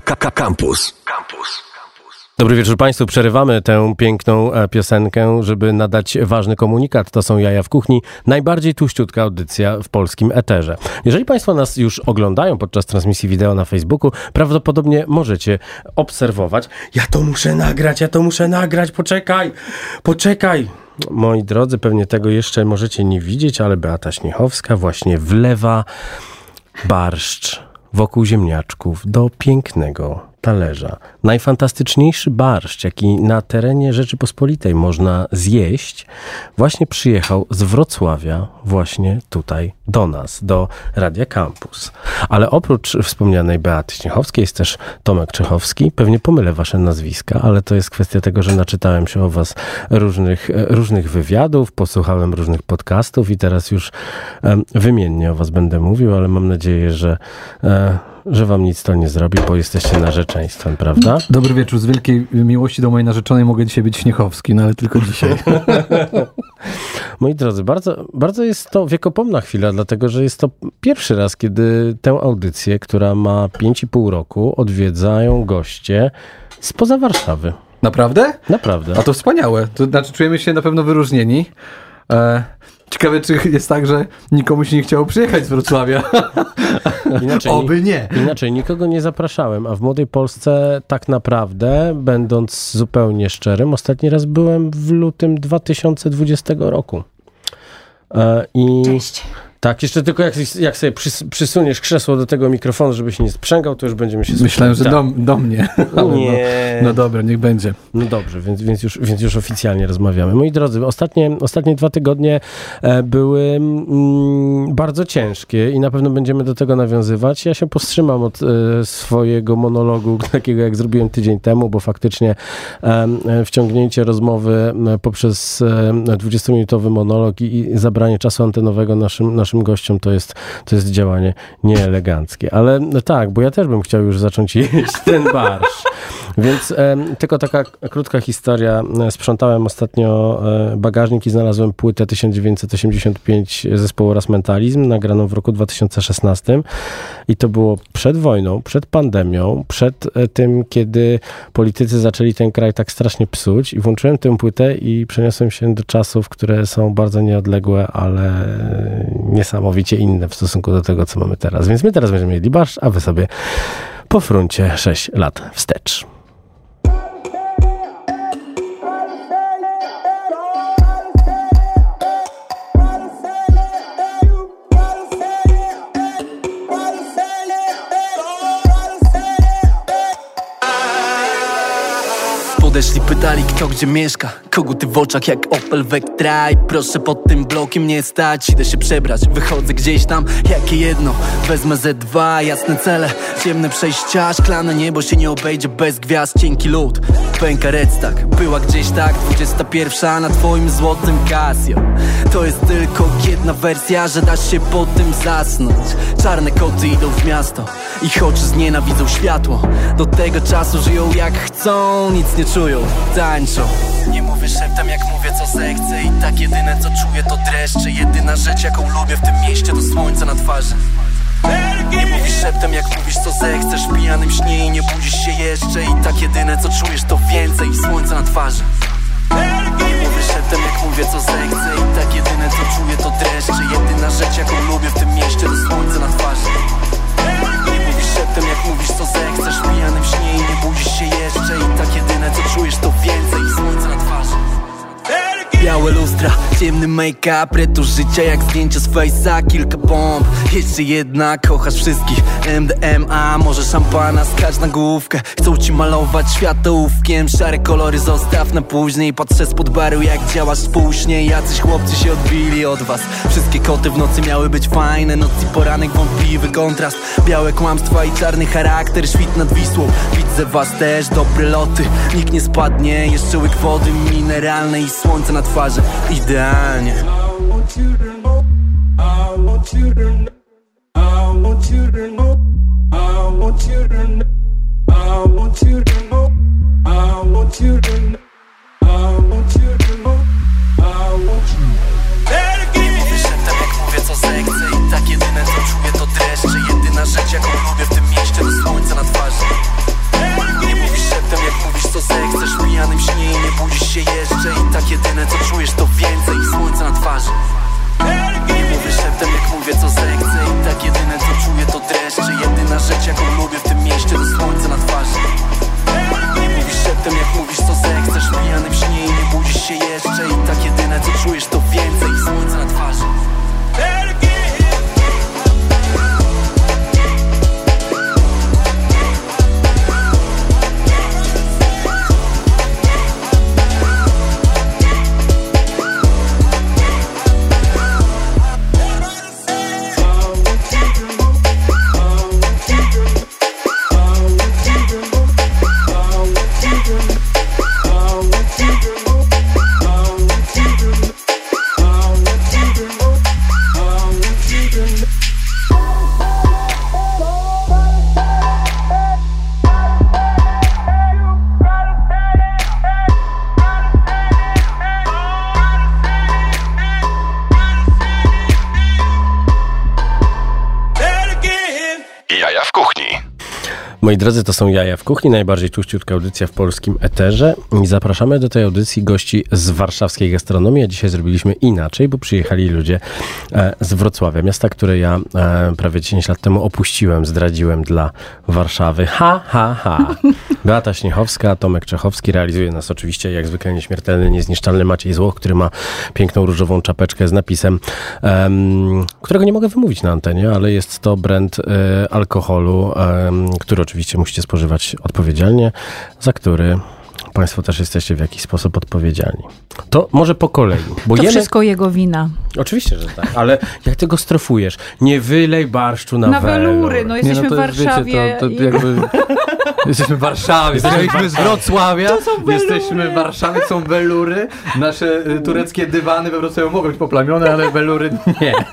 Campus. Campus. Dobry wieczór Państwu. Przerywamy tę piękną e, piosenkę, żeby nadać ważny komunikat. To są Jaja w Kuchni. Najbardziej tuściutka audycja w polskim eterze. Jeżeli Państwo nas już oglądają podczas transmisji wideo na Facebooku, prawdopodobnie możecie obserwować. Ja to muszę nagrać, ja to muszę nagrać, poczekaj, poczekaj. Moi drodzy, pewnie tego jeszcze możecie nie widzieć, ale Beata Śniechowska właśnie wlewa barszcz wokół ziemniaczków do pięknego talerza. Najfantastyczniejszy barszcz, jaki na terenie Rzeczypospolitej można zjeść, właśnie przyjechał z Wrocławia właśnie tutaj do nas, do Radia Campus. Ale oprócz wspomnianej Beaty Śniechowskiej jest też Tomek Czechowski. Pewnie pomylę wasze nazwiska, ale to jest kwestia tego, że naczytałem się o was różnych, różnych wywiadów, posłuchałem różnych podcastów i teraz już wymiennie o was będę mówił, ale mam nadzieję, że e, że wam nic to nie zrobi, bo jesteście narzeczeństwem, prawda? Dobry wieczór. Z wielkiej miłości do mojej narzeczonej mogę dzisiaj być Śniechowski, no ale tylko dzisiaj. Moi drodzy, bardzo, bardzo jest to wiekopomna chwila, dlatego że jest to pierwszy raz, kiedy tę audycję, która ma 5,5 roku, odwiedzają goście spoza Warszawy. Naprawdę? Naprawdę. A to wspaniałe. To znaczy czujemy się na pewno wyróżnieni. E, ciekawe, czy jest tak, że nikomu się nie chciało przyjechać z Wrocławia. Inaczej, Oby nie. Inaczej, nikogo nie zapraszałem, a w Młodej Polsce tak naprawdę, będąc zupełnie szczerym, ostatni raz byłem w lutym 2020 roku. E, I Cześć. Tak, jeszcze tylko jak, jak sobie przys, przysuniesz krzesło do tego mikrofonu, żeby się nie sprzęgał, to już będziemy się Myślałem, że do, do mnie. Nie. No, no dobra, niech będzie. No dobrze, więc, więc, już, więc już oficjalnie rozmawiamy. Moi drodzy, ostatnie, ostatnie dwa tygodnie e, były mm, bardzo ciężkie i na pewno będziemy do tego nawiązywać. Ja się powstrzymam od e, swojego monologu, takiego jak zrobiłem tydzień temu, bo faktycznie e, e, wciągnięcie rozmowy e, poprzez e, 20-minutowy monolog i, i zabranie czasu antenowego naszym, naszym gościom to jest, to jest działanie nieeleganckie. Ale no tak, bo ja też bym chciał już zacząć jeść ten barsz. Więc e, tylko taka krótka historia. Sprzątałem ostatnio e, bagażnik i znalazłem płytę 1985 zespołu Raz Mentalizm, nagraną w roku 2016. I to było przed wojną, przed pandemią, przed e, tym, kiedy politycy zaczęli ten kraj tak strasznie psuć. I włączyłem tę płytę i przeniosłem się do czasów, które są bardzo nieodległe, ale niesamowicie inne w stosunku do tego, co mamy teraz. Więc my teraz będziemy mieli barsz, a wy sobie po fruncie 6 lat wstecz. Podeszli, pytali kto gdzie mieszka. Koguty w oczach jak Opel Vectra I proszę pod tym blokiem nie stać. Idę się przebrać, wychodzę gdzieś tam Jakie jedno, wezmę ze dwa Jasne cele, ciemne przejścia Szklane niebo się nie obejdzie bez gwiazd. Cienki lód, pęka redstack Była gdzieś tak, 21 na twoim złotym Casio. To jest tylko jedna wersja Że dasz się po tym zasnąć. Czarne koty idą w miasto Ich oczy znienawidzą światło Do tego czasu żyją jak chcą Nic nie czują, tańczą. Nie mówię szeptem jak mówię co zechcę. I tak jedyne co czuję to dreszcze. Jedyna rzecz jaką lubię w tym mieście to słońce na twarzy. Nie mówisz szeptem jak mówisz co zechcesz. W pijanym śnie i nie budzisz się jeszcze. I tak jedyne co czujesz to więcej Słońca na twarzy. Nie mówię szeptem jak mówię co zechcę. I tak jedyne co czuję to dreszcze. Jedyna rzecz jaką lubię w tym mieście to słońce na twarzy Szeptem jak mówisz co zechcesz. Pijanym śnie i nie budzisz się jeszcze. I tak jedyne co czujesz to więcej na twarzy Białe lustra, ciemny make-up Retusz życia jak zdjęcie z face'a Kilka bomb, jeszcze jedna Kochasz wszystkich, MDMA Może szampana, skacz na główkę. Chcą ci malować światełówkiem Szare kolory zostaw na później. Patrzę spod baru jak działasz spóźnie. Jacyś chłopcy się odbili od was. Wszystkie koty w nocy miały być fajne. Noc i poranek wątpliwy kontrast. Białe kłamstwa i czarny charakter Świt nad Wisłą, widzę was też Dobre loty, nikt nie spadnie Jeszcze łyk wody mineralnej. I słońce na twarzy. Idealnie. Mówię szeptem jak mówię co zechcę I tak jedyne co czuję to dreszcze. Jedyna rzecz jaką lubię w pijanym śnie i nie budzisz się jeszcze I tak jedyne co czujesz to więcej słońca na twarzy. Nie mówię szeptem jak mówię co zechcę I tak jedyne co czuję to dreszcze. Jedyna rzecz jaką lubię w tym mieście to słońce na twarzy. Nie mówisz szeptem jak mówisz co zechcesz. Pijany w śnie i nie budzisz się jeszcze drodzy, to są Jaja w Kuchni, najbardziej tuściutka audycja w polskim eterze. I zapraszamy do tej audycji gości z warszawskiej gastronomii, a dzisiaj zrobiliśmy inaczej, bo przyjechali ludzie e, z Wrocławia, miasta, które ja e, prawie 10 lat temu opuściłem, zdradziłem dla Warszawy. Ha, ha, ha. Beata Śniechowska, Tomek Czechowski, realizuje nas oczywiście jak zwykle nieśmiertelny, niezniszczalny Maciej Złoch, który ma piękną różową czapeczkę z napisem, em, którego nie mogę wymówić na antenie, ale jest to brand e, alkoholu, który oczywiście musicie spożywać odpowiedzialnie, za który Państwo też jesteście w jakiś sposób odpowiedzialni. To może po kolei, bo To jemy... wszystko jego wina. Oczywiście, że tak, ale jak tego strofujesz? Nie wylej barszczu na, Na welur. welury, no jesteśmy to w Warszawie. Wiecie, to, to i- jakby... Jesteśmy w Warszawie, jesteśmy z Wrocławia, To są welury. jesteśmy w Warszawie, są welury, nasze y, tureckie dywany we Wrocławiu mogą być poplamione, ale welury nie.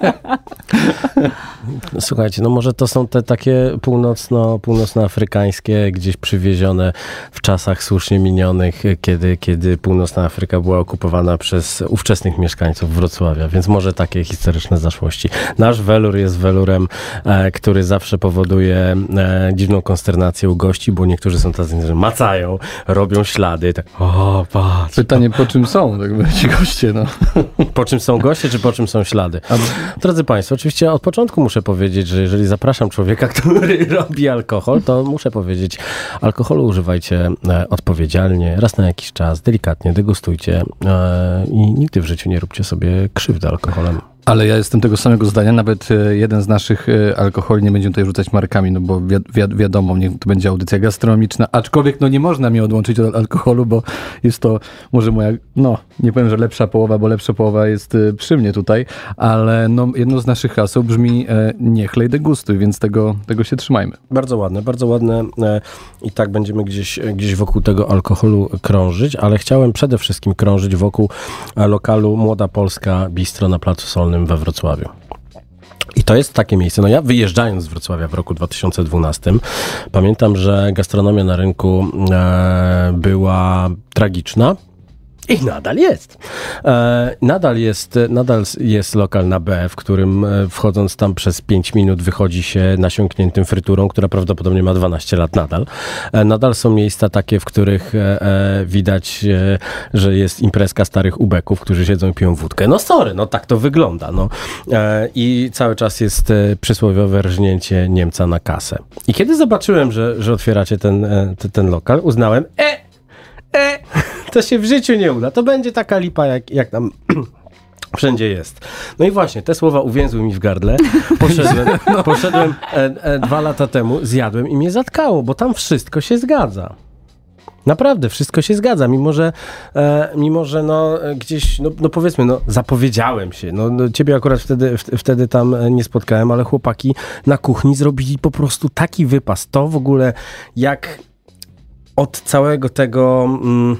Słuchajcie, no może to są te takie północno, północnoafrykańskie, gdzieś przywiezione w czasach słusznie minionych, kiedy, kiedy północna Afryka była okupowana przez ówczesnych mieszkańców Wrocławia, więc może takie historyczne zaszłości. Nasz welur jest welurem, e, który zawsze powoduje e, dziwną konsternację u gości, bo niektórzy są tacy, że macają, robią ślady, tak o, patrz. Pytanie, po czym są jakby ci goście, no. Po czym są goście, czy po czym są ślady? Drodzy Państwo, oczywiście od początku muszę powiedzieć, że jeżeli zapraszam człowieka, który robi alkohol, to muszę powiedzieć, alkoholu używajcie e, odpowiedzialnie, raz na jakiś czas, delikatnie, degustujcie e, i nigdy w życiu nie róbcie sobie krzywdy alkoholem. Ale ja jestem tego samego zdania, nawet e, jeden z naszych e, alkoholi, nie będziemy tutaj rzucać markami, no bo wi wi wiadomo, niech to będzie audycja gastronomiczna, aczkolwiek no nie można mnie odłączyć od alkoholu, bo jest to może moja, no nie powiem, że lepsza połowa, bo lepsza połowa jest e, przy mnie tutaj, ale no jedno z naszych haseł brzmi e, nie chlej degustuj, więc tego, tego się trzymajmy. Bardzo ładne, bardzo ładne e, i tak będziemy gdzieś, gdzieś wokół tego alkoholu krążyć, ale chciałem przede wszystkim krążyć wokół lokalu Młoda Polska Bistro na Placu Solnym we Wrocławiu. I to jest takie miejsce. No ja wyjeżdżając z Wrocławia w roku 2012, pamiętam, że gastronomia na rynku e, była tragiczna. I nadal jest. E, nadal jest. Nadal jest lokal na B, w którym e, wchodząc tam przez 5 minut wychodzi się nasiąkniętym fryturą, która prawdopodobnie ma 12 lat nadal. E, nadal są miejsca takie, w których widać, że jest imprezka starych ubeków, którzy siedzą i piją wódkę. No sorry, no tak to wygląda. No. I cały czas jest przysłowiowe rżnięcie Niemca na kasę. I kiedy zobaczyłem, że, że otwieracie ten, e, te- ten lokal, uznałem, e, e, to się w życiu nie uda. To będzie taka lipa, jak, jak tam wszędzie jest. No i właśnie, te słowa uwięzły mi w gardle. Poszedłem, poszedłem e, e, dwa lata temu, zjadłem i mnie zatkało, bo tam wszystko się zgadza. Naprawdę, wszystko się zgadza, mimo że, e, mimo że no, gdzieś, no, no powiedzmy, no, zapowiedziałem się. No, no, ciebie akurat wtedy, w, wtedy tam e, nie spotkałem, ale chłopaki na kuchni zrobili po prostu taki wypas. To w ogóle jak od całego tego, mm,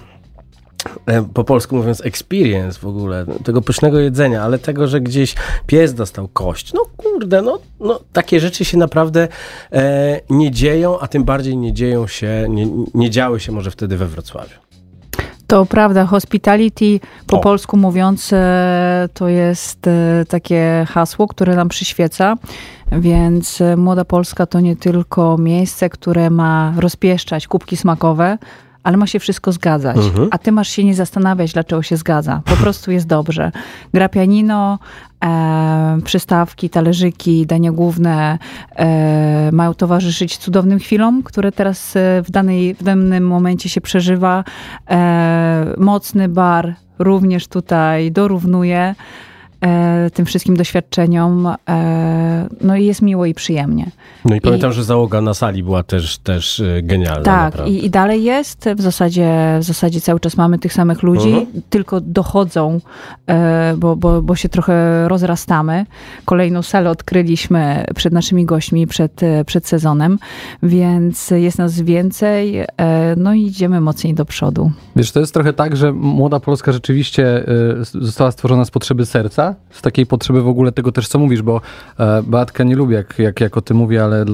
po polsku mówiąc, experience w ogóle, tego pysznego jedzenia, ale tego, że gdzieś pies dostał kość. No kurde, no, no takie rzeczy się naprawdę e, nie dzieją, a tym bardziej nie dzieją się, nie, nie działy się może wtedy we Wrocławiu. To prawda, hospitality po O. polsku mówiąc e, to jest e, takie hasło, które nam przyświeca, więc e, Młoda Polska to nie tylko miejsce, które ma rozpieszczać kubki smakowe, ale ma się wszystko zgadzać. Mhm. A ty masz się nie zastanawiać, dlaczego się zgadza. Po prostu jest dobrze. Gra pianino, e, przystawki, talerzyki, dania główne e, mają towarzyszyć cudownym chwilom, które teraz e, w, danej, w danym momencie się przeżywa. E, mocny bar również tutaj dorównuje tym wszystkim doświadczeniom. E, no i jest miło i przyjemnie. No i pamiętam, że załoga na sali była też, też y, genialna. Tak, i, i dalej jest. W zasadzie, w zasadzie cały czas mamy tych samych ludzi, Mhm. tylko dochodzą, e, bo, bo, bo się trochę rozrastamy. Kolejną salę odkryliśmy przed naszymi gośćmi, przed, e, przed sezonem, więc jest nas więcej, e, no i idziemy mocniej do przodu. Wiesz, to jest trochę tak, że Młoda Polska rzeczywiście została stworzona z potrzeby serca, z takiej potrzeby w ogóle tego też, co mówisz, bo e, Beatka nie lubi, jak, jak, jak o tym mówię, ale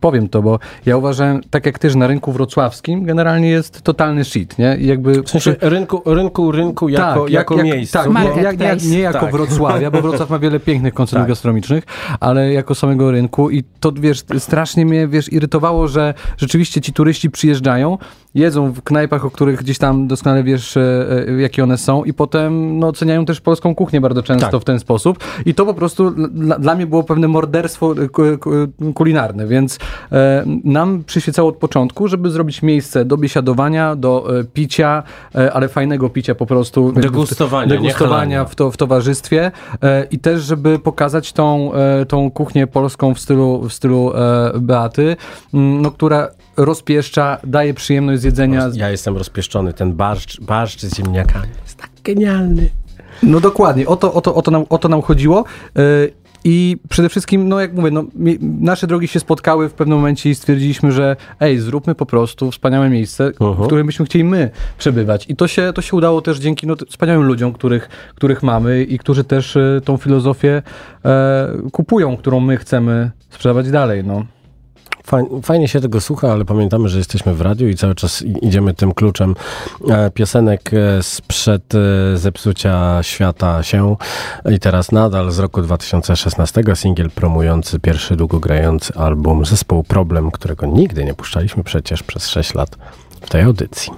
powiem to, bo ja uważam, tak jak też na rynku wrocławskim, generalnie jest totalny shit, nie? I jakby W sensie rynku, rynku, rynku jako, jak- jako jak- miejscu. Tak, nie, jak, jak, nie jako Tak. Wrocławia, bo Wrocław ma wiele pięknych koncertów Tak. gastronomicznych, ale jako samego rynku i to, wiesz, strasznie mnie, wiesz, irytowało, że rzeczywiście ci turyści przyjeżdżają, jedzą w knajpach, o których gdzieś tam doskonale wiesz, e, e, jakie one są i potem, no, oceniają też polską kuchnię bardzo często Tak. w ten sposób i to po prostu dla, dla mnie było pewne morderstwo e, ku, ku, kulinarne, więc nam przyświecało od początku, żeby zrobić miejsce do biesiadowania, do e, picia, e, ale fajnego picia po prostu. Degustowania, Degustowania w, to, w towarzystwie e, i też, żeby pokazać tą, e, tą kuchnię polską w stylu, w stylu e, Beaty, no, która rozpieszcza, daje przyjemność z jedzenia. Ja jestem rozpieszczony. Ten barszcz, barszcz z ziemniakami jest tak genialny. No dokładnie, o to, o to, o to, nam, o to nam chodziło. I przede wszystkim, no jak mówię, no, nasze drogi się spotkały w pewnym momencie i stwierdziliśmy, że ej, zróbmy po prostu wspaniałe miejsce, w Mhm. którym byśmy chcieli my przebywać. I to się, to się udało też dzięki no, wspaniałym ludziom, których, których mamy i którzy też e, tą filozofię e, kupują, którą my chcemy sprzedawać dalej. No. Fajnie, się tego słucha, ale pamiętamy, że jesteśmy w radiu i cały czas idziemy tym kluczem e, piosenek e, sprzed e, zepsucia świata się i teraz nadal z roku 2016 singiel promujący pierwszy długogrający album zespołu Problem, którego nigdy nie puszczaliśmy przecież przez 6 lat w tej audycji.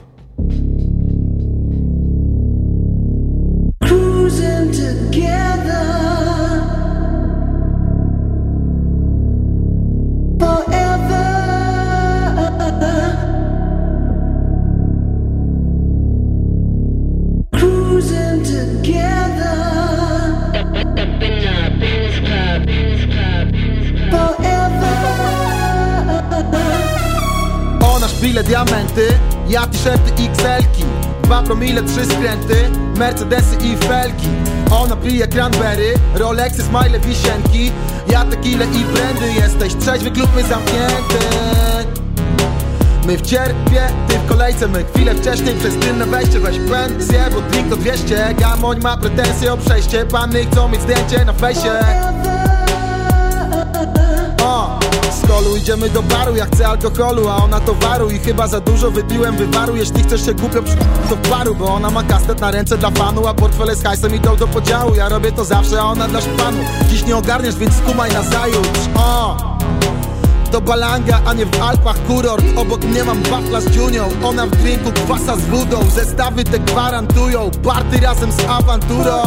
Szpile diamenty, ja t-shirty XL-ki Dwa promile, trzy skręty, Mercedesy i felki. Ona pije cranberry, Rolexy, smile, wisienki. Ja tequila i brandy jesteś trzeźwy, klub my zamknięty. My w cierpie, ty w kolejce My chwilę wcześniej przez tylne wejście. Weź pensję, bo drink to 200 Gamoń ma pretensje o przejście. Panny chcą mieć zdjęcie na fejsie idziemy do baru, ja chcę alkoholu, a ona towaru I chyba za dużo wypiłem wywaru. Jeśli chcesz się głupio przy... to w baru Bo ona ma kastet na ręce dla fanu A portfele z hajsem idą do podziału. Ja robię to zawsze, a ona dla szpanu. Dziś nie ogarniesz, więc skumaj na zajutrz. O, do Balanga, a nie w Alpach kurort. Obok mnie mam wafla z dziunią Ona w drinku kwasa z wodą. Zestawy te gwarantują Party razem z awanturą.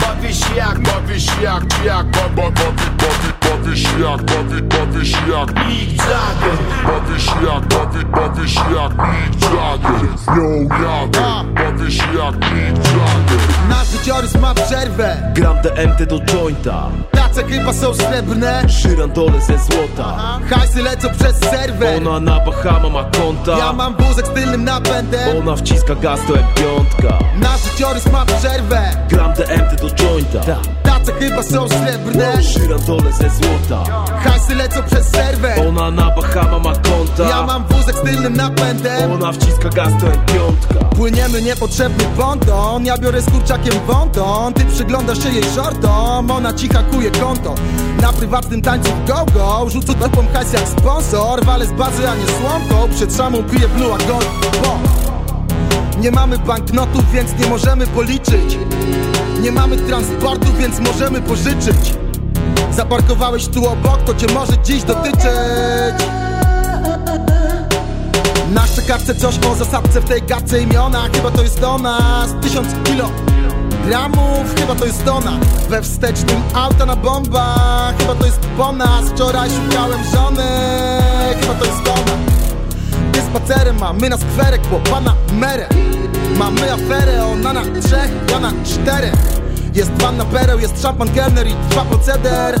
Bawisz jak, bawisz jak, jak, ba, ba, bawi, bawi, bawisz jak, bawi, bawisz jak. Mick Jagger. Bawisz jak, bawi, bawisz jak Mick Jagger. Yo, Jagger. Bawisz jak Mick Jagger. Nasz życiorys ma przerwę. Gram DMT do jointa Tace chyba są srebrne. Szyrandole ze złota. Hajsy lecą przez serwer Ona na Bahama ma konta. Ja mam wózek z tylnym napędem. Ona wciska gaz jak piątka. Nasz życiorys ma przerwę. Gram DMT do jointa. Tace chyba są srebrne. Szyrandole ze złota. Hajsy lecą przez serwer Ona na Bahama ma konta. Ja mam wózek z tylnym napędem. Ona wciska gaz jak piątka. Płyniemy niepotrzebny ponton. Ja biorę z kurczakiem wąton. Ty przyglądasz się jej shortom Ona ci hakuje konto Na prywatnym tańcu go-go Rzucę dupą hajs jak sponsor. Walę z bazy, a nie słomką Przed szamą piję blue, a gold bo Nie mamy banknotów, więc nie możemy policzyć. Nie mamy transportu, więc możemy pożyczyć. Zaparkowałeś tu obok, to cię może dziś dotyczyć. Zawsze karcę coś o zasadce w tej gadce imiona. Chyba to jest do nas. Tysiąc kilo gramów Chyba to jest do nas We wstecznym auta na bombach Chyba to jest po nas Wczoraj szukałem żony Chyba to jest do nas Ty spacerem mamy na skwerek po pana merę Mamy aferę, ona na trzech, ja na czterech Jest wanna pereł, jest szampan kelner i trwa proceder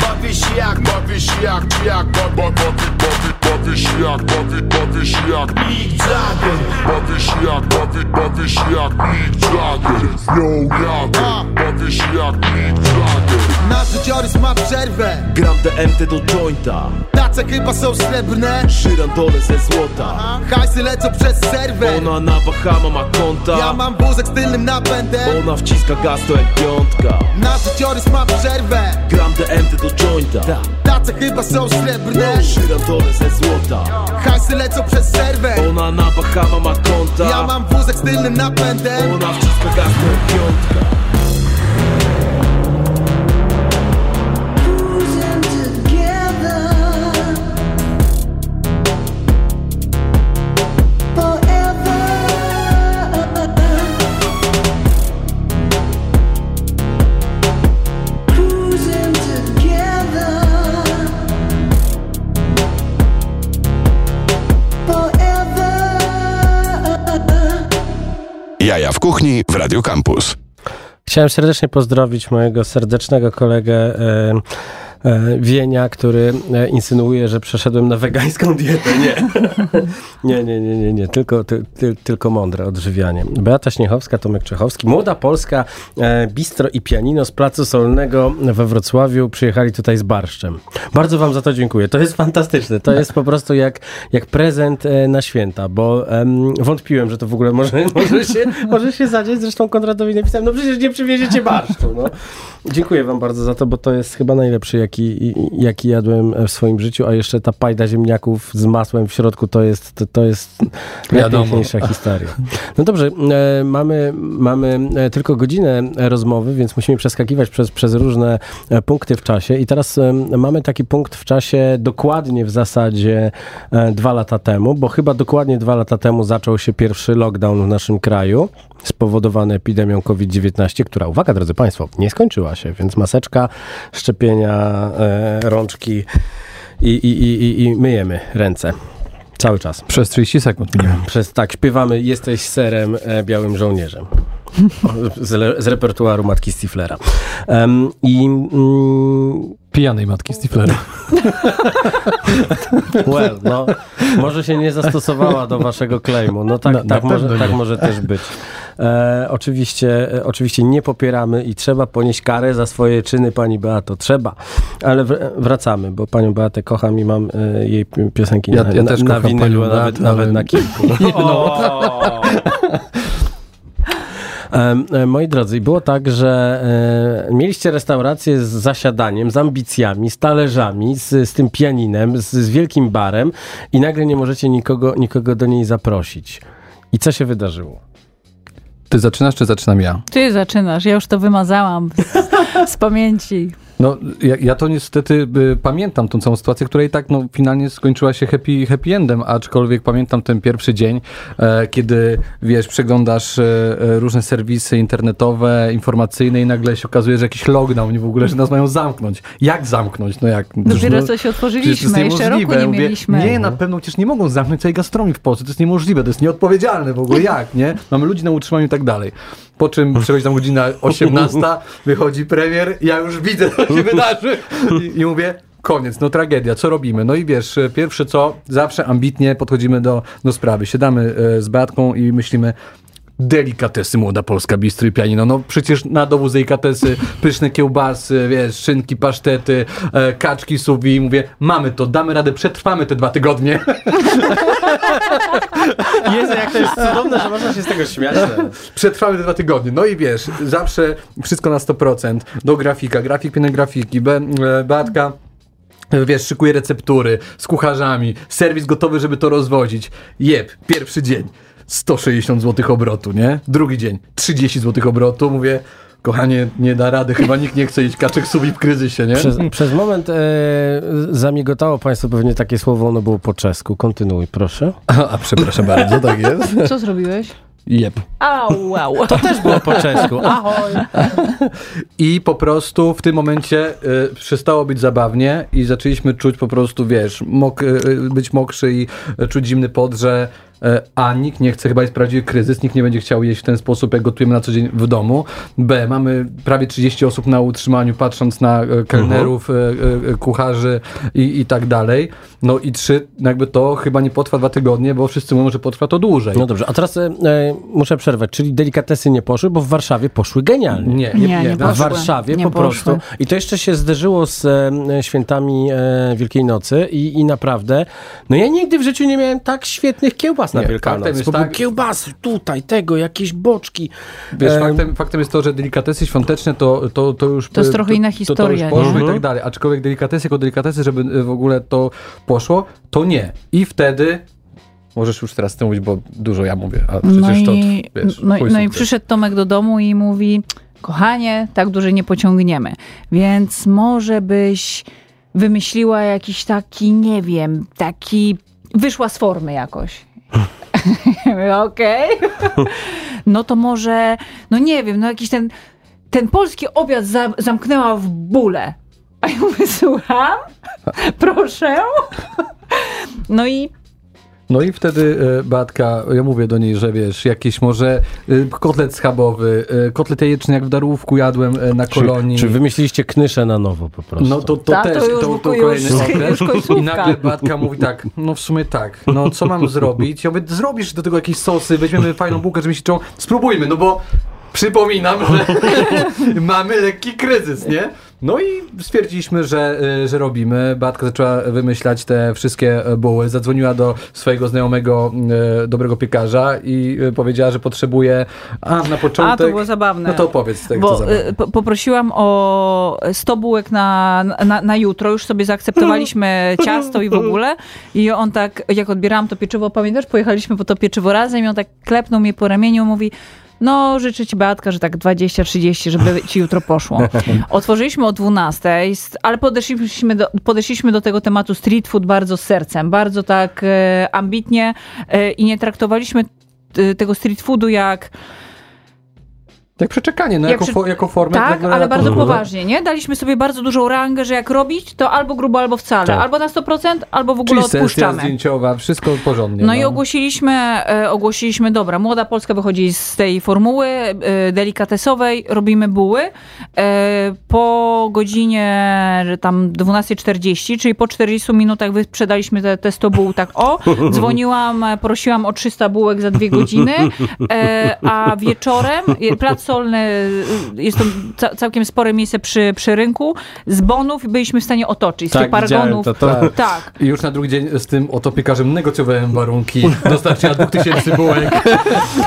Bawisz jak, bawisz jak, jak, ba, ba, bawi, bawi, bawisz jak, bawi, bawisz jak Mick Jagger Bawisz jak, bawi, bawisz jak Mick Jagger Yo, Jagger Bawisz jak Mick Jagger Nasz życiorys ma przerwę. Gram DMT do jointa. Tace chyba są srebrne. Żyrandole ze złota. Hajsy lecą przez serwer Ona na Bahama ma konta. Ja mam wózek z tylnym napędem. Ona wciska gaz to jak piątka. Nasz życiorys ma przerwę. Gram DMT do jointa. Tace chyba są srebrne. Żyrandole ze złota. Hajsy lecą przez serwer Ona na Bahama ma konta. Ja mam wózek z tylnym napędem. Ona to jak piątka kuchni w Radio Campus. Chciałem serdecznie pozdrowić mojego serdecznego kolegę e, Wienia, który e, insynuuje, że przeszedłem na wegańską dietę. Nie, nie, nie, nie, nie, nie. Tylko, ty, ty, tylko mądre odżywianie. Beata Śniechowska, Tomek Czechowski, młoda Polska, e, bistro i pianino z Placu Solnego we Wrocławiu przyjechali tutaj z barszczem. Bardzo wam za to dziękuję. To jest fantastyczne. To jest po prostu jak, jak prezent e, na święta, bo em, wątpiłem, że to w ogóle może, może, się, może się zadzieć. Zresztą Konradowi napisałem, no przecież nie przywieziecie barszczu. No. Dziękuję wam bardzo za to, bo to jest chyba najlepszy, jaki, jaki jadłem w swoim życiu, a jeszcze ta pajda ziemniaków z masłem w środku, to jest, to, to jest Wiadomo. najpiękniejsza historia. No dobrze, e, mamy, mamy e, tylko godzinę rozmowy, więc musimy przeskakiwać przez, przez różne e, punkty w czasie i teraz e, mamy taki punkt w czasie dokładnie w zasadzie e, dwa lata temu, bo chyba dokładnie dwa lata temu zaczął się pierwszy lockdown w naszym kraju spowodowany epidemią COVID-19, która, uwaga drodzy Państwo, nie skończyła się, więc maseczka, szczepienia, e, rączki i, i, i, i- myjemy ręce. Cały czas. Przez 30 sekund minimum. Przez tak, śpiewamy Jesteś serem, e, białym żołnierzem. Z, z repertuaru Matki Stiflera. Em, I mm, Pijanej matki Stiflera. well, no, może się nie zastosowała do waszego claimu. No tak, Na- na tak, może, pewno tak może też być. E, oczywiście, e, oczywiście nie popieramy i trzeba ponieść karę za swoje czyny, pani Beato. Trzeba. Ale wr- wracamy, bo panią Beatę kocham i mam e, jej pi- piosenki Ja- na, ja na, też na kocham winylu, nawet, nawet na kilku. O! E, Moi drodzy, było tak, że e, mieliście restaurację z zasiadaniem, z ambicjami, z talerzami, z, z tym pianinem, z, z wielkim barem i nagle nie możecie nikogo, nikogo do niej zaprosić. I co się wydarzyło? Ty zaczynasz, czy zaczynam ja? Ty zaczynasz, ja już to wymazałam z, z pamięci. No, ja, ja to niestety y, pamiętam tą całą sytuację, która i tak no, finalnie skończyła się happy, happy endem, aczkolwiek pamiętam ten pierwszy dzień, e, kiedy, wiesz, przeglądasz e, e, różne serwisy internetowe, informacyjne i nagle się okazuje, że jakiś lockdown w ogóle, że nas mają zamknąć. Jak zamknąć? No jak? Dopiero no, co się otworzyliśmy, jeszcze roku nie Mówię, mieliśmy. Nie, na pewno przecież nie mogą zamknąć całej gastronomii w Polsce, to jest niemożliwe, to jest nieodpowiedzialne w ogóle, jak, nie? Mamy ludzi na utrzymaniu i tak dalej. Po czym przychodzi tam godzina 18, wychodzi premier, ja już widzę, co się wydarzy i, i mówię, koniec, no tragedia, co robimy? No i wiesz, pierwsze co, zawsze ambitnie podchodzimy do, do sprawy. Siadamy e, z Beatką i myślimy, delikatesy młoda polska bistro i pianino. No przecież na dowóz delikatesy, pyszne kiełbasy, wiesz, szynki, pasztety, e, kaczki, suwi. Mówię, mamy to, damy radę, przetrwamy te dwa tygodnie. Jezu, jak to jest cudowne, że można się z tego śmiać. Przetrwamy te dwa tygodnie. No i wiesz, zawsze wszystko na 100%. Do grafika, grafik, piękne grafiki, Be, e, Beatka wiesz, szykuje receptury z kucharzami, serwis gotowy, żeby to rozwozić. Jeb, pierwszy dzień 160 zł obrotu, nie? Drugi dzień 30 zł obrotu. Mówię, kochanie, nie da rady, chyba nikt nie chce iść kaczek subi w kryzysie, nie? Przez, przez moment e, zamigotało Państwu pewnie takie słowo, ono było po czesku. Kontynuuj, proszę. A, a przepraszam bardzo, tak jest. Co zrobiłeś? Jep. Au, wow. To też było po czesku. Ahoj. I po prostu w tym momencie y, przestało być zabawnie i zaczęliśmy czuć po prostu, wiesz, mok, y, być mokrzy i czuć zimny y, A, nikt nie chce, chyba jest prawdziwy kryzys, nikt nie będzie chciał jeść w ten sposób, jak gotujemy na co dzień w domu. B, mamy prawie 30 osób na utrzymaniu, patrząc na y, kelnerów, y, kucharzy i, i tak dalej. No i trzy, jakby to chyba nie potrwa dwa tygodnie, bo wszyscy mówią, że potrwa to dłużej. No dobrze, a teraz e, e, muszę przerwać. Czyli delikatesy nie poszły, bo w Warszawie poszły genialnie. Nie, Nie, nie W poszły. Warszawie Nie po poszły. prostu. I to jeszcze się zderzyło z e, świętami e, Wielkiej Nocy i, i naprawdę, no ja nigdy w życiu nie miałem tak świetnych kiełbas na Nie, Wielkanoc. faktem jest tak- kiełbasy tutaj, tego, jakieś boczki. Wiesz, Em, faktem, faktem jest to, że delikatesy świąteczne to, to, to już... To jest trochę inna To, to już historia, poszło nie? i tak dalej. Aczkolwiek delikatesy jako delikatesy, żeby y, w ogóle to poszło, to nie. I wtedy... Możesz już teraz ty mówić, bo dużo ja mówię, a przecież No to, i, wiesz, no, no i przyszedł Tomek do domu i mówi, kochanie, tak dłużej nie pociągniemy, więc może byś wymyśliła jakiś taki, nie wiem, taki, wyszła z formy jakoś. Okej. No to może, no nie wiem, no jakiś ten, ten polski obiad za, zamknęła w bóle. A ja mówię, słucham? Proszę? No i No i wtedy e, Batka, ja mówię do niej, że wiesz, jakiś może e, kotlet schabowy, e, kotlet jajeczny jak w Darłówku jadłem na kolonii. Czy, czy wymyśliliście knyszę na nowo po prostu? No to, to to też, już- to, to już- kolejny już okres. końcówka. I nagle Batka mówi tak, no w sumie tak, no co mam zrobić? Ja mówię, zrobisz do tego jakieś sosy, weźmiemy fajną bułkę, żeby się czuł, spróbujmy, no bo przypominam, że mamy lekki kryzys, nie? No i stwierdziliśmy, że, y, że robimy. Batka zaczęła wymyślać te wszystkie e, buły. Zadzwoniła do swojego znajomego e, dobrego piekarza i e, powiedziała, że potrzebuje. A na początek. A, to było zabawne. No to opowiedz Bo zabawne. y, po, poprosiłam o 100 bułek na, na, na jutro, już sobie zaakceptowaliśmy ciasto i w ogóle. I on tak, jak odbierałam to pieczywo, pamiętasz, pojechaliśmy po to pieczywo razem i on tak klepnął mnie po ramieniu, mówi no życzę ci Beatka, że tak 20-30, żeby ci jutro poszło. Otworzyliśmy o 12, ale podeszliśmy do, podeszliśmy do tego tematu street food bardzo sercem, bardzo tak e, ambitnie e, i nie traktowaliśmy e, tego street foodu jak Jak przeczekanie, no jak jako, przy- fo, jako formę. tak, na- ale bardzo poważnie, nie? Daliśmy sobie bardzo dużą rangę, że jak robić, to albo grubo, albo wcale. Tak. Albo na 100%, albo w ogóle Czyli odpuszczamy. zdjęciowa, wszystko porządnie. No i ogłosiliśmy, e, ogłosiliśmy, dobra, Młoda Polska wychodzi z tej formuły e, delikatesowej, robimy buły. E, po godzinie tam 12.40, czyli po 40 minutach wyprzedaliśmy te, te 100 buł tak o. Dzwoniłam, prosiłam o 300 bułek za dwie godziny, a wieczorem, plac solny, e, jest to ca- całkiem spore miejsce przy, przy rynku, z bonów byliśmy w stanie otoczyć, z Tak, tych paragonów. to, to. Tak. I już na drugi dzień z tym oto piekarzem negocjowałem warunki dostarczenia 2000 bułek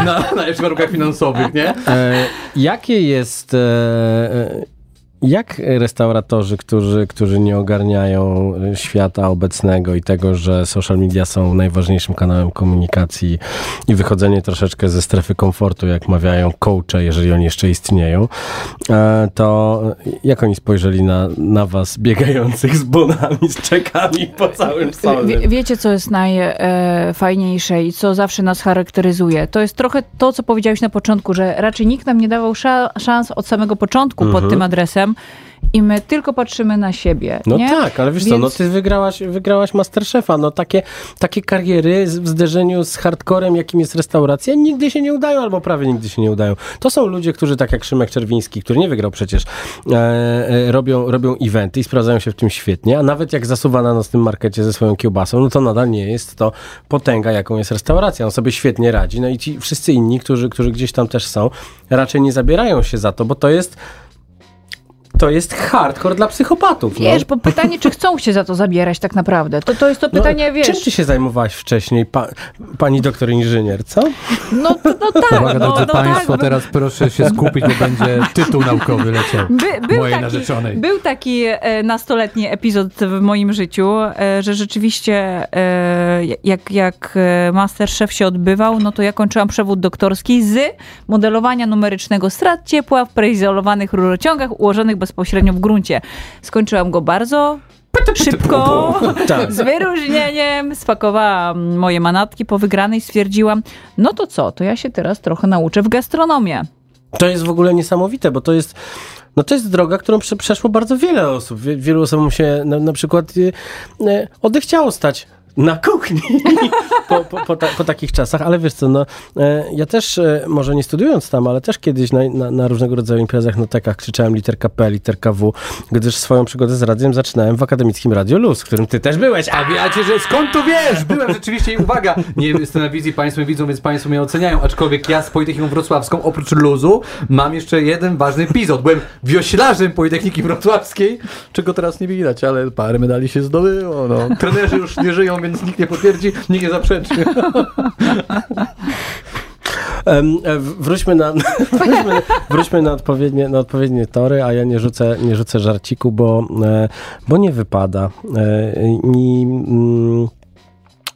na, na warunkach finansowych, nie? E, jakie jest. E, e, jak restauratorzy, którzy, którzy nie ogarniają e, świata obecnego i tego, że social media są najważniejszym kanałem komunikacji i wychodzenie troszeczkę ze strefy komfortu, jak mawiają coache, jeżeli oni jeszcze istnieją, e, to jak oni spojrzeli na, na was biegających z bonami, z czekami po całym solnym? Wie, wiecie, co jest najfajniejsze i co zawsze nas charakteryzuje? To jest trochę to, co powiedziałeś na początku, że raczej nikt nam nie dawał sza, szans od samego początku pod tym adresem i my tylko patrzymy na siebie. No nie? tak, ale wiesz co, no Więc- ty wygrałaś, wygrałaś Masterchefa, no takie, takie kariery w zderzeniu z hardcorem, jakim jest restauracja, nigdy się nie udają, albo prawie nigdy się nie udają. To są ludzie, którzy tak jak Szymek Czerwiński, który nie wygrał przecież, e, e, robią, robią eventy i sprawdzają się w tym świetnie, a nawet jak zasuwa na nocnym markecie ze swoją kiełbasą, no to nadal nie jest to potęga, jaką jest restauracja. On sobie świetnie radzi, no i ci wszyscy inni, którzy, którzy gdzieś tam też są, raczej nie zabierają się za to, bo to jest to jest hardcore dla psychopatów. no. Wiesz, bo pytanie, czy chcą się za to zabierać tak naprawdę. To, to jest to No, pytanie, wiesz. Czym ty się zajmowałaś wcześniej, pa, pani doktor inżynier, co? No, no tak, Uwaga, no, drodzy no Państwo, tak. teraz proszę się skupić, bo będzie tytuł naukowy leciał. By, był, mojej taki, narzeczonej. był taki e, nastoletni epizod w moim życiu, e, że rzeczywiście e, jak, jak e, Masterchef się odbywał, no to ja kończyłam przewód doktorski z modelowania numerycznego strat ciepła w preizolowanych rurociągach ułożonych bezpośrednio w gruncie. Skończyłam go bardzo szybko, Tak. z wyróżnieniem, spakowałam moje manatki po wygranej, stwierdziłam, no to co, to ja się teraz trochę nauczę w gastronomię. To jest w ogóle niesamowite, bo to jest, no to jest droga, którą prze, przeszło bardzo wiele osób. Wie, wielu osobom się na, na przykład y, y, odechciało stać na kuchni po, po, po, ta, po takich czasach, ale wiesz co, no, e, ja też, e, może nie studiując tam, ale też kiedyś na, na, na różnego rodzaju imprezach, notekach krzyczałem literka P, literka W, gdyż swoją przygodę z radiem zaczynałem w akademickim Radio Luz, w którym ty też byłeś. A wiecie, że skąd tu wiesz? Byłem rzeczywiście i uwaga, nie jestem na wizji, Państwo mnie widzą, więc Państwo mnie oceniają, aczkolwiek ja z Politechniką Wrocławską, oprócz luzu, mam jeszcze jeden ważny epizod. Byłem wioślarzem Politechniki Wrocławskiej, czego teraz nie widać, ale parę medali się zdobyło. No. Trenerzy już nie żyją, więc nikt nie potwierdzi, nikt nie zaprzeczy. E, wróćmy na, wróćmy, wróćmy na, odpowiednie, na odpowiednie tory, a ja nie rzucę, nie rzucę żarciku, bo, e, bo nie wypada. E, I,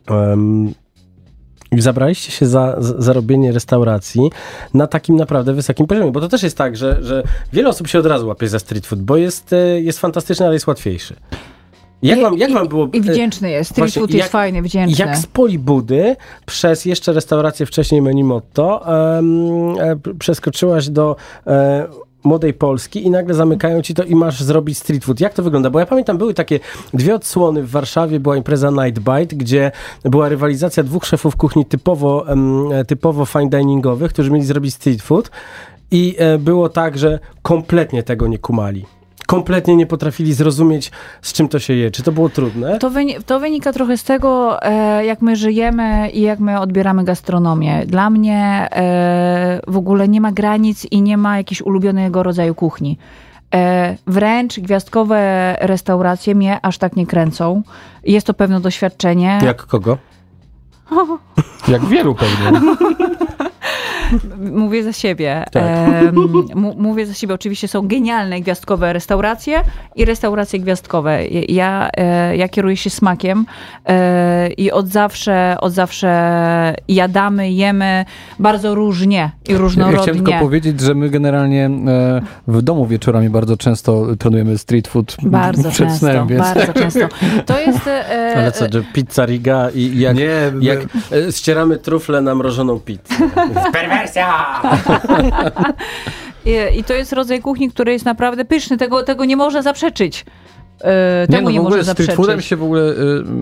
mm, i zabraliście się za, za robienie restauracji na takim naprawdę wysokim poziomie, bo to też jest tak, że, że wiele osób się od razu łapie za street food, bo jest, jest fantastyczny, ale jest łatwiejszy. Jak wam, jak wam było... I e, wdzięczny jest. Street food jest fajny, wdzięczny. jak z Polibudy przez jeszcze restaurację wcześniej Menu Motto e, przeskoczyłaś do e, Młodej Polski i nagle zamykają ci to i masz zrobić street food. Jak to wygląda? Bo ja pamiętam, były takie dwie odsłony w Warszawie, była impreza Night Bite, gdzie była rywalizacja dwóch szefów kuchni typowo, typowo fine diningowych, którzy mieli zrobić street food i było tak, że kompletnie tego nie kumali. Kompletnie nie potrafili zrozumieć, z czym to się je. Czy to było trudne? To, wyni- to wynika trochę z tego, e, jak my żyjemy i jak my odbieramy gastronomię. Dla mnie e, w ogóle nie ma granic i nie ma jakiegoś ulubionego rodzaju kuchni. E, wręcz gwiazdkowe restauracje mnie aż tak nie kręcą. Jest to pewne doświadczenie. Jak kogo? Jak wielu pewnie. Mówię za siebie. Tak. Mówię za siebie. Oczywiście są genialne gwiazdkowe restauracje i restauracje gwiazdkowe. Ja, e, ja kieruję się smakiem e, i od zawsze, od zawsze jadamy, jemy bardzo różnie i Ja różnorodnie. chciałem tylko powiedzieć, że my generalnie e, w domu wieczorami bardzo często trenujemy street food Bardzo przed często, snem, więc... bardzo często. To jest... E, Ale co, że pizza riga i jak, Nie, jak e, ścieramy trufle na mrożoną pizzę. Perwersja! I, I to jest rodzaj kuchni, który jest naprawdę pyszny. Tego, tego nie można zaprzeczyć. E, Nie, temu no nie, w ogóle można street foodem zaprzeczyć. się w ogóle y,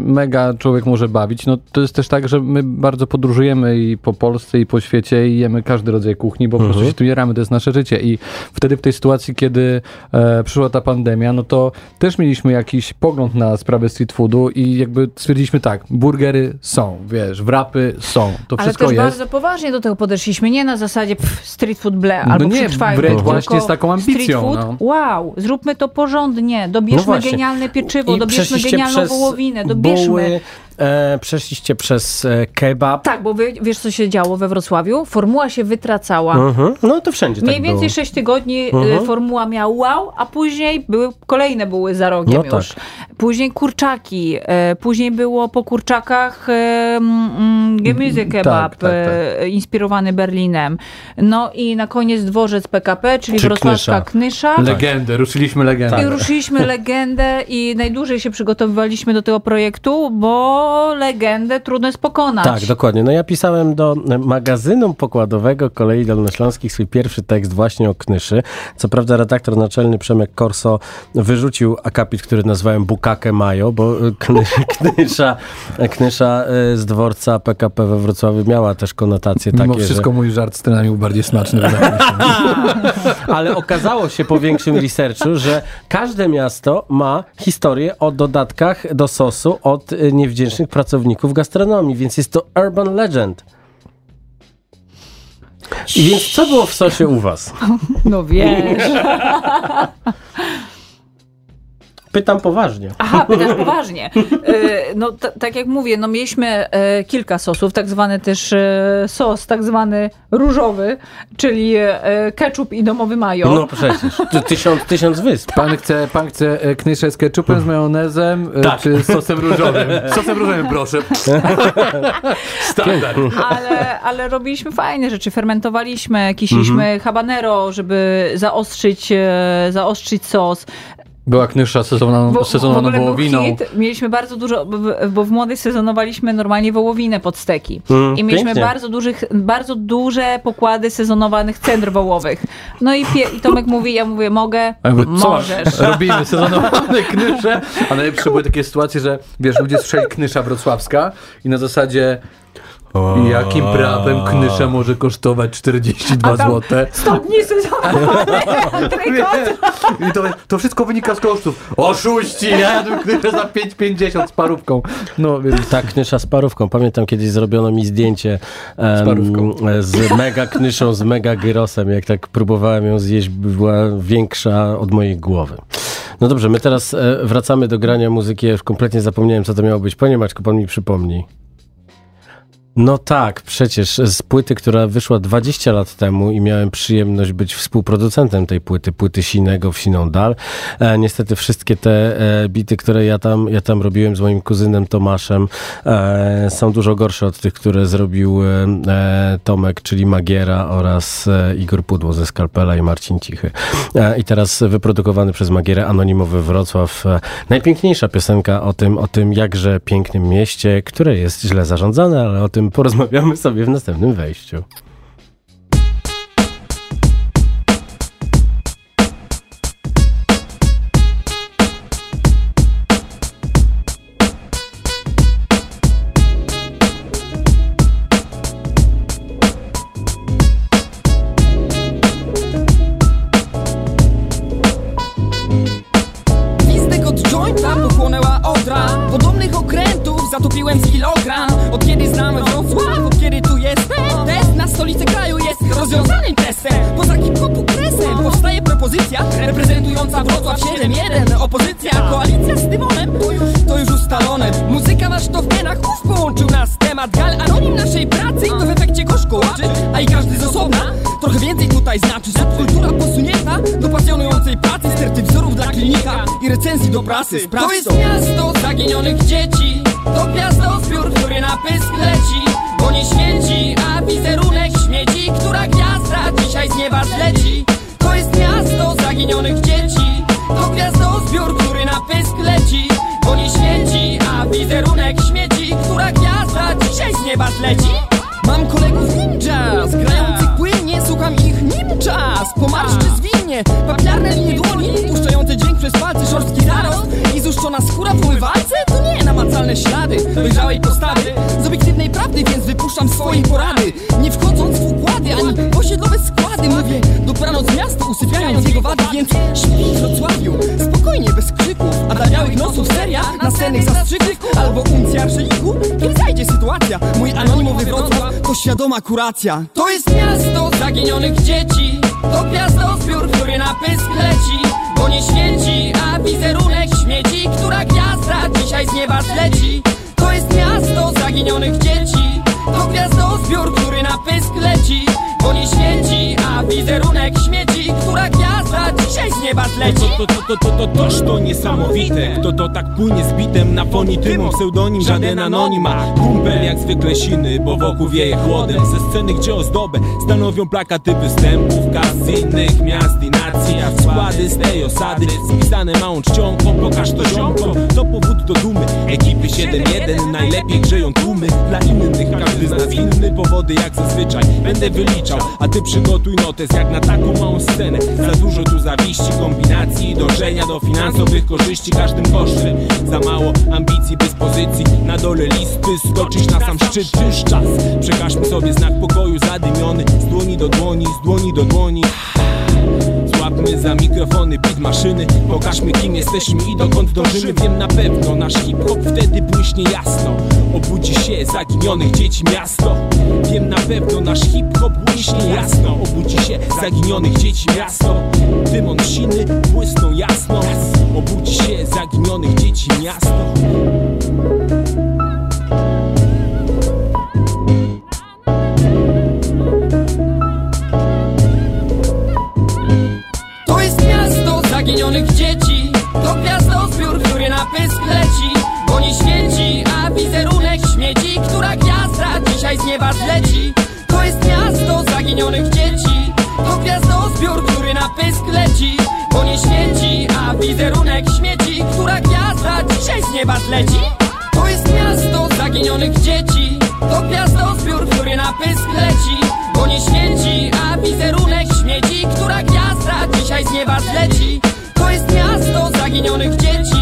mega człowiek może bawić. No to jest też tak, że my bardzo podróżujemy i po Polsce i po świecie i jemy każdy rodzaj kuchni, bo po prostu się tu jaramy, to jest nasze życie. I wtedy w tej sytuacji, kiedy e, przyszła ta pandemia, no to też mieliśmy jakiś pogląd na sprawę street foodu i jakby stwierdziliśmy tak, burgery są, wiesz, wrapy są, to Ale wszystko też jest. bardzo poważnie do tego podeszliśmy. Nie na zasadzie pff, street food ble, No albo nie, przetrwajmy. wręcz właśnie z taką ambicją, Street food, no. wow, zróbmy to porządnie. Dobierzmy No. Genialne pieczywo, dobierzmy genialną wołowinę, dobierzmy. Buły, e, przeszliście przez e, kebab. Tak, bo wie, wiesz, co się działo we Wrocławiu? Formuła się wytracała. Mhm. No to wszędzie Mniej tak więcej było. 6 tygodni y, Mhm. formuła miała wow, a później były kolejne były za rogiem No już. tak. Później kurczaki, e, później było po kurczakach e, mm, gemüse kebab tak, tak. e, inspirowany Berlinem. No i na koniec dworzec PKP, czyli Czy wrocławska Knysza. knysza. Legendę, ruszyliśmy legendę. I ruszyliśmy legendę i najdłużej się przygotowywaliśmy do tego projektu, bo legendę trudno jest pokonać. Tak, dokładnie. No ja pisałem do magazynu pokładowego Kolei Dolnośląskich swój pierwszy tekst właśnie o Knyszy. Co prawda redaktor naczelny Przemek Korso wyrzucił akapit, który nazwałem Bukake Majo, bo kny, Knysza, Knysza e, z dworca PKP we Wrocławiu miała też konotacje Mimo takie, wszystko mój żart z trenami był bardziej smaczny. że... Ale okazało się po większym researchu, że każde miasto ma historię o dodatkach do sosu od e, pracowników gastronomii, więc jest to urban legend. I więc co było w sosie u was? No wiesz. Pytam poważnie. Aha, pytasz poważnie. E, No t- tak jak mówię, no mieliśmy e, kilka sosów, tak zwany też e, sos, tak zwany różowy, czyli ketchup i domowy majo. No przecież. To tysiąc, tysiąc wysp. Pan chce, pan chce knyszę z ketchupem, z majonezem, Tak. czy z sosem różowym? Sosem różowym, proszę. Standard. Ale, ale robiliśmy fajne rzeczy. Fermentowaliśmy, kisiliśmy Mhm. habanero, żeby zaostrzyć, zaostrzyć sos. Była knysza sezonowaną, w sezonowaną wołowiną. hit. Mieliśmy bardzo dużo, bo- bo w młodej sezonowaliśmy normalnie wołowinę pod steki. Mm, I mieliśmy pięknie. bardzo, dużych, bardzo duże pokłady sezonowanych cendr wołowych. No i, pie, i Tomek mówi, ja mówię, mogę? Ja mówię? Możesz. Robimy sezonowane knysze, a najlepsze były takie sytuacje, że wiesz, ludzie słyszeli knysza wrocławska i na zasadzie jakim prawem knysza może kosztować 42 A tam zł? Stopni trykot. I to, to wszystko wynika z kosztów. Oszuści! Ja jadłem knyszę za 5,50 z parówką. No więc Tak, knysza z parówką. Pamiętam kiedyś zrobiono mi zdjęcie em, parówką. z mega knyszą, z mega gyrosem. Jak tak próbowałem ją zjeść, była większa od mojej głowy. No dobrze, my teraz e, wracamy do grania muzyki. Ja już kompletnie zapomniałem, co to miało być. Panie Maćku, pan mi przypomni. No tak, przecież z płyty, która wyszła 20 lat temu i miałem przyjemność być współproducentem tej płyty, płyty Sinego w Siną Dal. E, niestety wszystkie te e, bity, które ja tam, ja tam robiłem z moim kuzynem Tomaszem, e, są dużo gorsze od tych, które zrobił e, Tomek, czyli Magiera oraz e, Igor Pudło ze Skalpela i Marcin Cichy. E, I teraz wyprodukowany przez Magierę Anonimowy Wrocław. Najpiękniejsza piosenka o tym, o tym jakże pięknym mieście, które jest źle zarządzane, ale o tym porozmawiamy sobie w następnym wejściu. Propozycja Reprezentująca Wrocław 7-1 Opozycja, koalicja z Dymonem To już, to już ustalone. Muzyka wasz to w genach ów połączył nas. Temat gal anonim naszej pracy To w efekcie koszkołaczy A i każdy z osobna. Trochę więcej tutaj znaczy Subkultura posunięta do pasjonującej pracy Sterty wzorów dla klinika i recenzji do prasy. Sprawdź to. jest miasto zaginionych dzieci. To gwiazdozbiór, który na pysk leci Bo nie świeci, a wizerunek śmieci Która gwiazda dzisiaj z nieba zleci zleci Mam kolegów ninjas, grających płynnie, słucham ich nim czas. Pomarszczy zwinnie, papiarne linie dłoni Puszczające dźwięk przez palce, szorstki zarost. I zuszczona skóra w umywalce? To nie namacalne ślady dojrzałej postawy. Z obiektywnej prawdy, więc wypuszczam swoje porady. Nie wchodząc w układy, ani w osiedlowe składy dobranoc miasto, usypiając jego wady Więc śpi w Wrocławiu, spokojnie, bez krzyków A dla białych nosów seria, nasennych zastrzyków Albo uncja szeliku, kiedy zajdzie sytuacja. Mój anonimowy Wrocław to świadoma kuracja. To jest miasto zaginionych dzieci. To gwiazdozbiór, który na pysk leci. Bo nie świeci, a wizerunek śmieci Która gwiazda dzisiaj z nieba zleci. To jest miasto zaginionych dzieci. To gwiazdozbiór, który na pysk leci Bo nie świeci, a wizerunek śmieci Która gwiazda dzisiaj z nieba zleci. To, to, to, to, to, toż to niesamowite. Kto to tak płynie z bitem na fonitymą Pseudonim żaden anonima Kumpel jak zwykle siny, bo wokół wieje chłodem. Ze sceny, gdzie ozdobę stanowią plakaty występów Kas z innych miast i nacji Składy z tej osady spisane małą czcionką Pokaż to ziomkom, to powód do dumy. Ekipy 7-1 najlepiej grzeją tłumy. Dla innych każdy z nas inny powody jak zazwyczaj Będę wyliczał, a ty przygotuj notes jak na taką małą scenę. Za dużo tu zawiści, kombinacji, dążenia do finansowych korzyści. Każdym kosztem Za mało ambicji, dyspozycji, na dole listy skoczyć na sam szczyt. Już czas, przekażmy sobie znak pokoju zadymiony. Z dłoni do dłoni, z dłoni do dłoni Sięgmy za mikrofony, beat maszyny. Pokażmy kim jesteśmy i dokąd dążymy. Wiem na pewno, nasz hip-hop wtedy błyśnie jasno. Obudzi się zaginionych dzieci miasto. Wiem na pewno, nasz hip-hop błyśnie jasno. Obudzi się zaginionych dzieci miasto. Dymon siny błysną jasno. Obudzi się zaginionych dzieci miasto dzisiaj z nieba zleci. To jest miasto zaginionych dzieci. To gwiazdozbiór, który na pysk leci Bo nie świeci, a wizerunek śmieci Która gwiazda dzisiaj z nieba zleci. To jest miasto zaginionych dzieci. To gwiazdozbiór, który na pysk leci Bo nie świeci, a wizerunek śmieci Która gwiazda dzisiaj z nieba zleci. To jest miasto zaginionych dzieci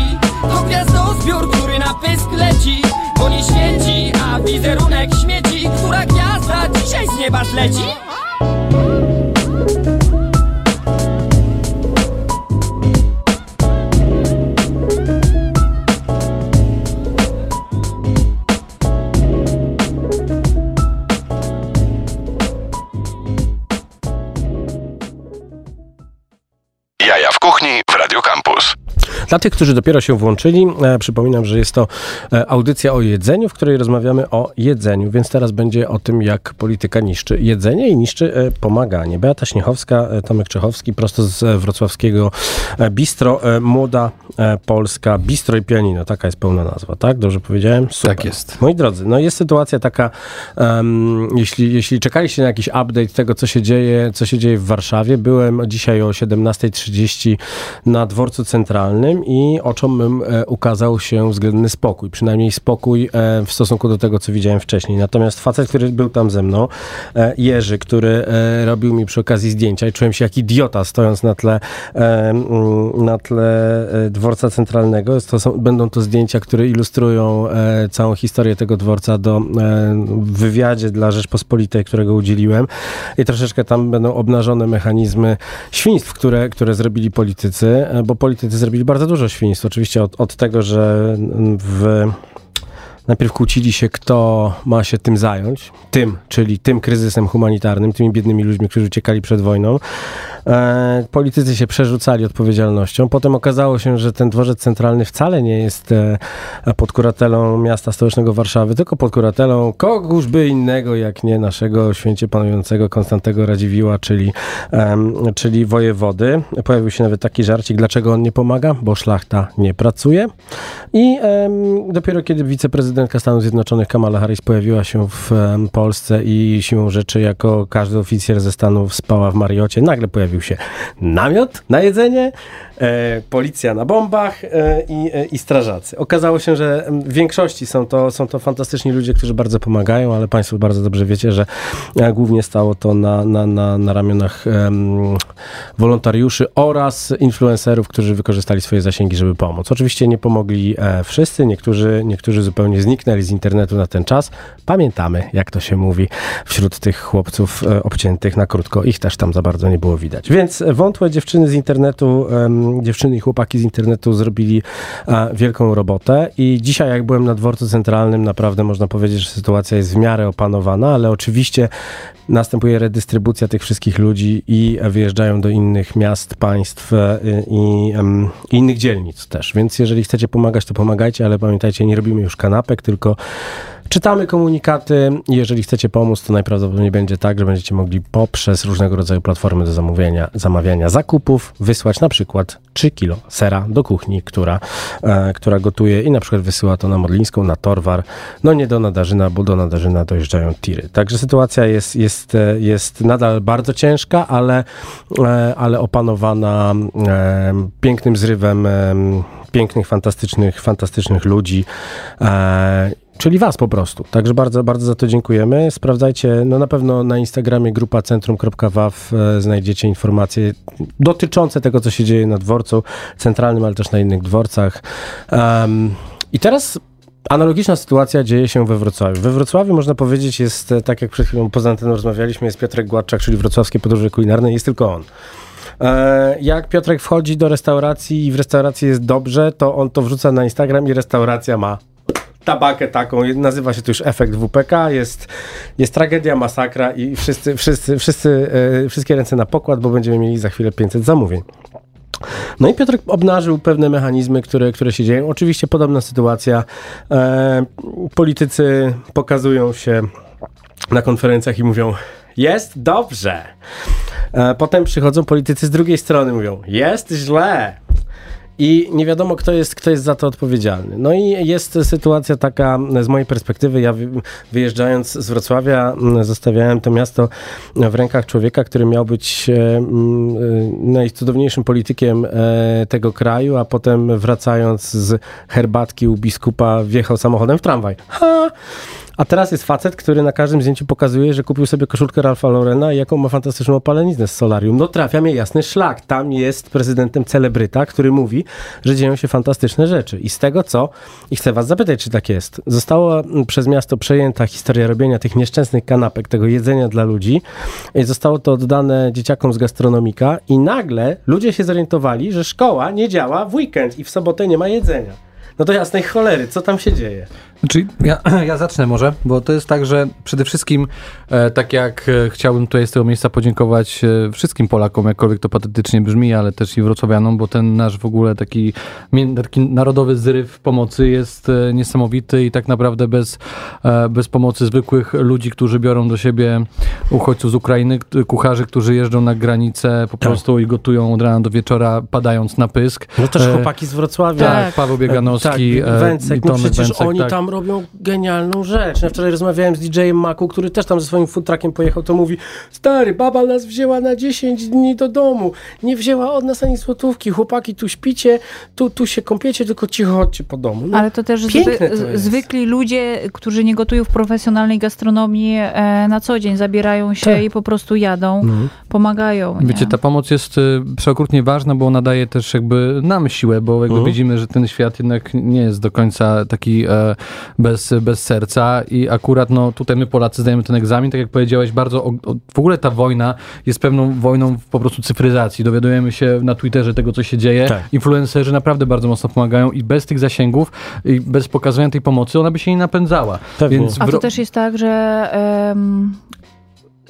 dzisiaj Dla tych, którzy dopiero się włączyli, e, przypominam, że jest to e, audycja o jedzeniu, w której rozmawiamy o jedzeniu, więc teraz będzie o tym, jak polityka niszczy jedzenie i niszczy e, pomaganie. Beata Śniechowska, Tomek Czechowski, prosto z wrocławskiego Bistro, Młoda Polska, Bistro i Pianino, taka jest pełna nazwa, tak? Dobrze powiedziałem? Super. Tak jest. Moi drodzy, no jest sytuacja taka, em, jeśli, jeśli czekaliście na jakiś update tego, co się dzieje, co się dzieje w Warszawie, byłem dzisiaj o 17.30 na dworcu centralnym i oczom mym e, ukazał się względny spokój, przynajmniej spokój e, w stosunku do tego, co widziałem wcześniej. Natomiast facet, który był tam ze mną, e, Jerzy, który robił mi przy okazji zdjęcia i czułem się jak idiota stojąc na tle, na tle dworca centralnego. To są, będą to zdjęcia, które ilustrują całą historię tego dworca do, w wywiadzie dla Rzeczpospolitej, którego udzieliłem. I troszeczkę tam będą obnażone mechanizmy świństw, które, które zrobili politycy, bo politycy zrobili bardzo dużo świństw. Oczywiście od, od tego, że w Najpierw kłócili się, kto ma się tym zająć. Tym, czyli tym kryzysem humanitarnym, tymi biednymi ludźmi, którzy uciekali przed wojną. E, politycy się przerzucali odpowiedzialnością. Potem okazało się, że ten dworzec centralny wcale nie jest e, pod kuratelą miasta stołecznego Warszawy, tylko pod kuratelą kogoś by innego, jak nie naszego święcie panującego Konstantego Radziwiła, czyli, em, czyli wojewody. Pojawił się nawet taki żarcik, dlaczego on nie pomaga, bo szlachta nie pracuje. I dopiero kiedy wiceprezydentka Stanów Zjednoczonych Kamala Harris pojawiła się w Polsce i siłą rzeczy jako każdy oficjer ze Stanów spała w Mariocie, nagle pojawił się namiot na jedzenie, e, policja na bombach e, i, e, i strażacy. Okazało się, że w większości są to, są to fantastyczni ludzie, którzy bardzo pomagają, ale Państwo bardzo dobrze wiecie, że e, głównie stało to na, na, na, na ramionach wolontariuszy oraz influencerów, którzy wykorzystali swoje zasięgi, żeby pomóc. Oczywiście nie pomogli e, wszyscy, niektórzy, niektórzy zupełnie zniknęli z internetu na ten czas. Pamiętamy, jak to się mówi wśród tych chłopców e, obciętych na krótko. Ich też tam za bardzo nie było widać. Więc wątłe dziewczyny z internetu, dziewczyny i chłopaki z internetu zrobili e, wielką robotę i dzisiaj jak byłem na dworcu centralnym, naprawdę można powiedzieć, że sytuacja jest w miarę opanowana, ale oczywiście następuje redystrybucja tych wszystkich ludzi i wyjeżdżają do innych miast, państw e, i, i innych dzielnic też. Więc jeżeli chcecie pomagać, to pomagajcie, ale pamiętajcie, nie robimy już kanapek, tylko czytamy komunikaty. Jeżeli chcecie pomóc, to najprawdopodobniej będzie tak, że będziecie mogli poprzez różnego rodzaju platformy do zamówienia, zamawiania zakupów wysłać na przykład 3 kilo sera do kuchni, która, e, która gotuje i na przykład wysyła to na Modlińską, na Torwar, no nie do Nadarzyna, bo do Nadarzyna dojeżdżają tiry. Także sytuacja jest, jest, e, jest nadal bardzo ciężka, ale, e, ale opanowana e, pięknym zrywem e, pięknych, fantastycznych, fantastycznych ludzi. Czyli was po prostu. Także bardzo, bardzo za to dziękujemy. Sprawdzajcie, no na pewno na Instagramie grupa centrum.waw e, znajdziecie informacje dotyczące tego, co się dzieje na dworcu centralnym, ale też na innych dworcach. Em, I teraz Analogiczna sytuacja dzieje się we Wrocławiu. We Wrocławiu można powiedzieć jest, e, tak jak przed chwilą poza anteną rozmawialiśmy, jest Piotrek Gładczak, czyli wrocławskie podróże kulinarne, jest tylko on. E, jak Piotrek wchodzi do restauracji i w restauracji jest dobrze, to on to wrzuca na Instagram i restauracja ma tabakę taką, nazywa się to już efekt WPK, jest, jest tragedia, masakra i wszyscy, wszyscy, wszyscy, e, wszystkie ręce na pokład, bo będziemy mieli za chwilę 500 zamówień. No i Piotrek obnażył pewne mechanizmy, które, które się dzieją. Oczywiście podobna sytuacja. E, politycy pokazują się na konferencjach i mówią: Jest dobrze. E, potem przychodzą politycy z drugiej strony, mówią: Jest źle. I nie wiadomo, kto jest, kto jest za to odpowiedzialny. No i jest sytuacja taka z mojej perspektywy. Ja wy- wyjeżdżając z Wrocławia, m, zostawiałem to miasto w rękach człowieka, który miał być e, m, e, najcudowniejszym politykiem e, tego kraju, a potem wracając z herbatki u biskupa wjechał samochodem w tramwaj. Ha! A teraz jest facet, który na każdym zdjęciu pokazuje, że kupił sobie koszulkę Ralfa Laurena i jaką ma fantastyczną opaleniznę z solarium. No trafia mnie jasny szlak. Tam jest prezydentem celebryta, który mówi, że dzieją się fantastyczne rzeczy. I z tego co, i chcę was zapytać, czy tak jest, została mm, przez miasto przejęta historia robienia tych nieszczęsnych kanapek, tego jedzenia dla ludzi. I zostało to oddane dzieciakom z gastronomika i nagle ludzie się zorientowali, że szkoła nie działa w weekend i w sobotę nie ma jedzenia. No to jasnej cholery, co tam się dzieje? Znaczy, ja, ja zacznę może, bo to jest tak, że przede wszystkim, e, tak jak e, chciałbym tutaj z tego miejsca podziękować e, wszystkim Polakom, jakkolwiek to patetycznie brzmi, ale też i wrocławianom, bo ten nasz w ogóle taki, taki narodowy zryw pomocy jest e, niesamowity i tak naprawdę bez, e, bez pomocy zwykłych ludzi, którzy biorą do siebie uchodźców z Ukrainy, kucharzy, którzy jeżdżą na granicę po prostu i gotują od rana do wieczora, padając na pysk. No też chłopaki z Wrocławia. Tak, Paweł Bieganowski, tak, Węcek, no przecież Węcek, oni tak. tam robią genialną rzecz. Ja wczoraj rozmawiałem z DJ-em Maku, który też tam ze swoim food truckiem pojechał, to mówi, stary, baba nas wzięła na 10 dni do domu, nie wzięła od nas ani złotówki, chłopaki tu śpicie, tu, tu się kąpiecie, tylko cicho chodźcie po domu. No, Ale to też zwy, to zwykli ludzie, którzy nie gotują w profesjonalnej gastronomii e, na co dzień, zabierają się Tak. i po prostu jadą, Mhm. pomagają. Nie? Wiecie, ta pomoc jest y, przeokrutnie ważna, bo ona daje też jakby nam siłę, bo jakby Mhm. widzimy, że ten świat jednak nie jest do końca taki e, bez, bez serca i akurat no tutaj my Polacy zdajemy ten egzamin, tak jak powiedziałeś, bardzo, o, o, w ogóle ta wojna jest pewną wojną po prostu cyfryzacji. Dowiadujemy się na Twitterze tego, co się dzieje. Tak. Influencerzy naprawdę bardzo mocno pomagają i bez tych zasięgów i bez pokazywania tej pomocy, ona by się nie napędzała. Pewnie. Więc A to też jest tak, że em,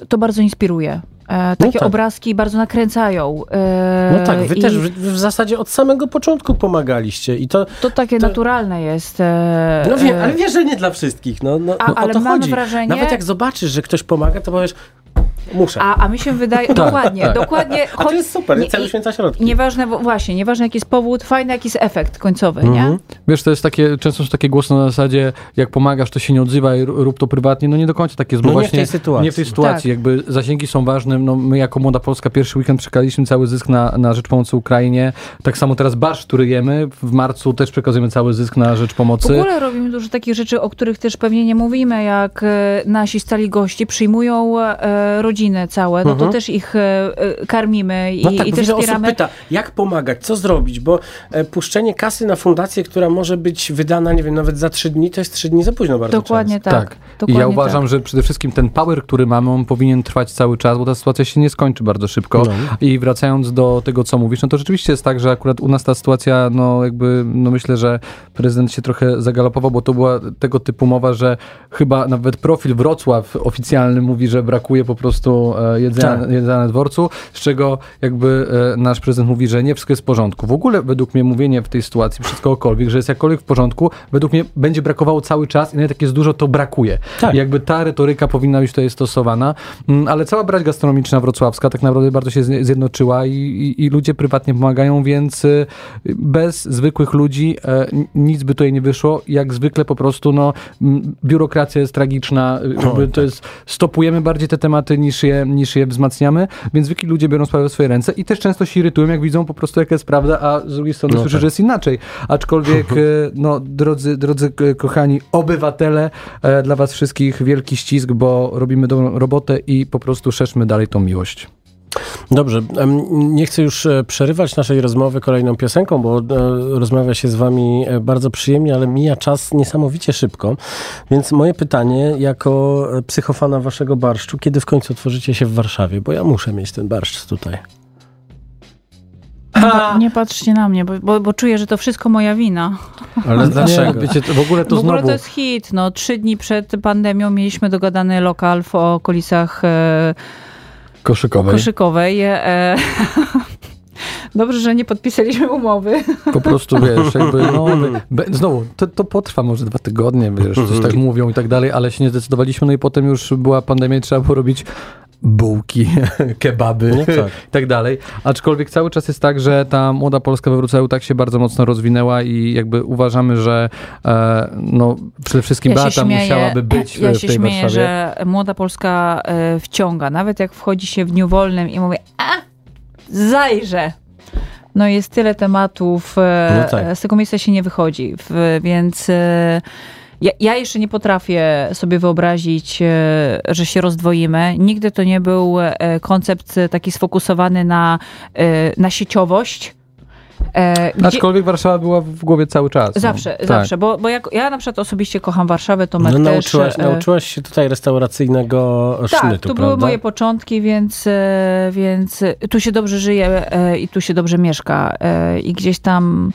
to bardzo inspiruje. E, takie tak. obrazki bardzo nakręcają. E, No tak, wy i też w, w zasadzie od samego początku pomagaliście i to... To takie naturalne jest. E, No wiem, e, ale wiesz, że nie dla wszystkich. No, no, A- no ale to chodzi. wrażenie- Nawet jak zobaczysz, że ktoś pomaga, to powiesz, muszę. A, a mi się wydaje, Tak, dokładnie, tak. dokładnie. A to jest super, nie- cel uświęca środki. Nieważne, właśnie, nieważne jaki jest powód, fajny jaki jest efekt końcowy, Mhm. nie? Wiesz, to jest takie, często są takie głosy na zasadzie, jak pomagasz, to się nie odzywaj, rób to prywatnie. No nie do końca tak jest, bo No nie w właśnie tej sytuacji. Nie w tej sytuacji. Tak. Jakby zasięgi są ważne. No my jako Młoda Polska pierwszy weekend przekazaliśmy cały zysk na, na rzecz pomocy Ukrainie. Tak samo teraz barsz, który jemy, w marcu też przekazujemy cały zysk na rzecz W pomocy. ogóle robimy dużo takich rzeczy, o których też pewnie nie mówimy, jak e, nasi stali goście przyjmują e, rodziny całe, no to Mhm. też ich e, e, karmimy i, No tak, i też wiele osób wspieramy. pyta, jak pomagać, co zrobić, bo e, puszczenie kasy na fundację, która może być wydana, nie wiem, nawet za trzy dni, to jest trzy dni za późno bardzo Dokładnie często. tak. I Dokładnie ja uważam, tak. że przede wszystkim ten power, który mamy, on powinien trwać cały czas, bo ta sytuacja się nie skończy bardzo szybko. No. I wracając do tego, co mówisz, no to rzeczywiście jest tak, że akurat u nas ta sytuacja, no jakby, no myślę, że prezydent się trochę zagalopował, bo to była tego typu mowa, że chyba nawet profil Wrocław oficjalny mówi, że brakuje po prostu e, jedzenia, Tak. jedzenia na dworcu, z czego jakby e, nasz prezydent mówi, że nie wszystko jest w porządku. W ogóle według mnie mówienie w tej sytuacji przez kogokolwiek, że jest jakkolwiek w porządku, według mnie będzie brakowało cały czas i nawet jak jest dużo, to brakuje. Tak. I jakby ta retoryka powinna być tutaj stosowana, Mm, ale cała brać gastronomiczna wrocławska tak naprawdę bardzo się zje- zjednoczyła i, i, i ludzie prywatnie pomagają, więc y, bez zwykłych ludzi e, nic by tutaj nie wyszło. Jak zwykle po prostu no, biurokracja jest tragiczna, y, to jest, stopujemy bardziej te tematy niż je, niż je wzmacniamy, więc zwykli ludzie biorą sprawę w swoje ręce i też często się irytują, jak widzą po prostu jaka jest prawda, a z drugiej strony No słyszę, tak. że jest inaczej. Aczkolwiek, e, no, drodzy, drodzy kochani obywatele, e, dla was wszystkich wielki ścisk, bo robimy dobrą robotę i po prostu szerzmy dalej tą miłość. Dobrze, nie chcę już e, przerywać naszej rozmowy kolejną piosenką, bo e, rozmawia się z wami e, bardzo przyjemnie, ale mija czas niesamowicie szybko. Więc moje pytanie jako psychofana waszego barszczu, kiedy w końcu otworzycie się w Warszawie? Bo ja muszę mieć ten barszcz tutaj. Pa- Nie patrzcie na mnie, bo, bo, bo czuję, że to wszystko moja wina. Ale dlaczego? Nie, wiecie, to w ogóle to w ogóle znowu... to jest hit. No, trzy dni przed pandemią mieliśmy dogadany lokal w okolicach e, Koszykowej. Koszykowej. E, Dobrze, że nie podpisaliśmy umowy. Po prostu wiesz, jakby no, be, znowu, to, to potrwa może dwa tygodnie, wiesz, coś tak mówią i tak dalej, ale się nie zdecydowaliśmy, no i potem już była pandemia i trzeba było robić bułki, kebaby No tak. i tak dalej. Aczkolwiek cały czas jest tak, że ta młoda Polska we Wrocławiu tak się bardzo mocno rozwinęła i jakby uważamy, że e, no przede wszystkim Beata musiałaby być ja w się tej śmieję, Warszawie. że młoda Polska e, wciąga. Nawet jak wchodzi się w dniu wolnym i mówi, a zajrzę. No jest tyle tematów, e, No tak. z tego miejsca się nie wychodzi, w, więc e, ja, ja jeszcze nie potrafię sobie wyobrazić, e, że się rozdwoimy. Nigdy to nie był e, koncept taki sfokusowany na, e, na sieciowość. E, gdzie- Aczkolwiek Warszawa była w głowie cały czas. no. Zawsze, Tak. zawsze, bo, bo jak, ja na przykład osobiście kocham Warszawę, to No, też... nauczyłaś, e, nauczyłaś się tutaj restauracyjnego tak, sznytu, to prawda? były moje początki, więc, więc tu się dobrze żyje e, i tu się dobrze mieszka. I gdzieś tam,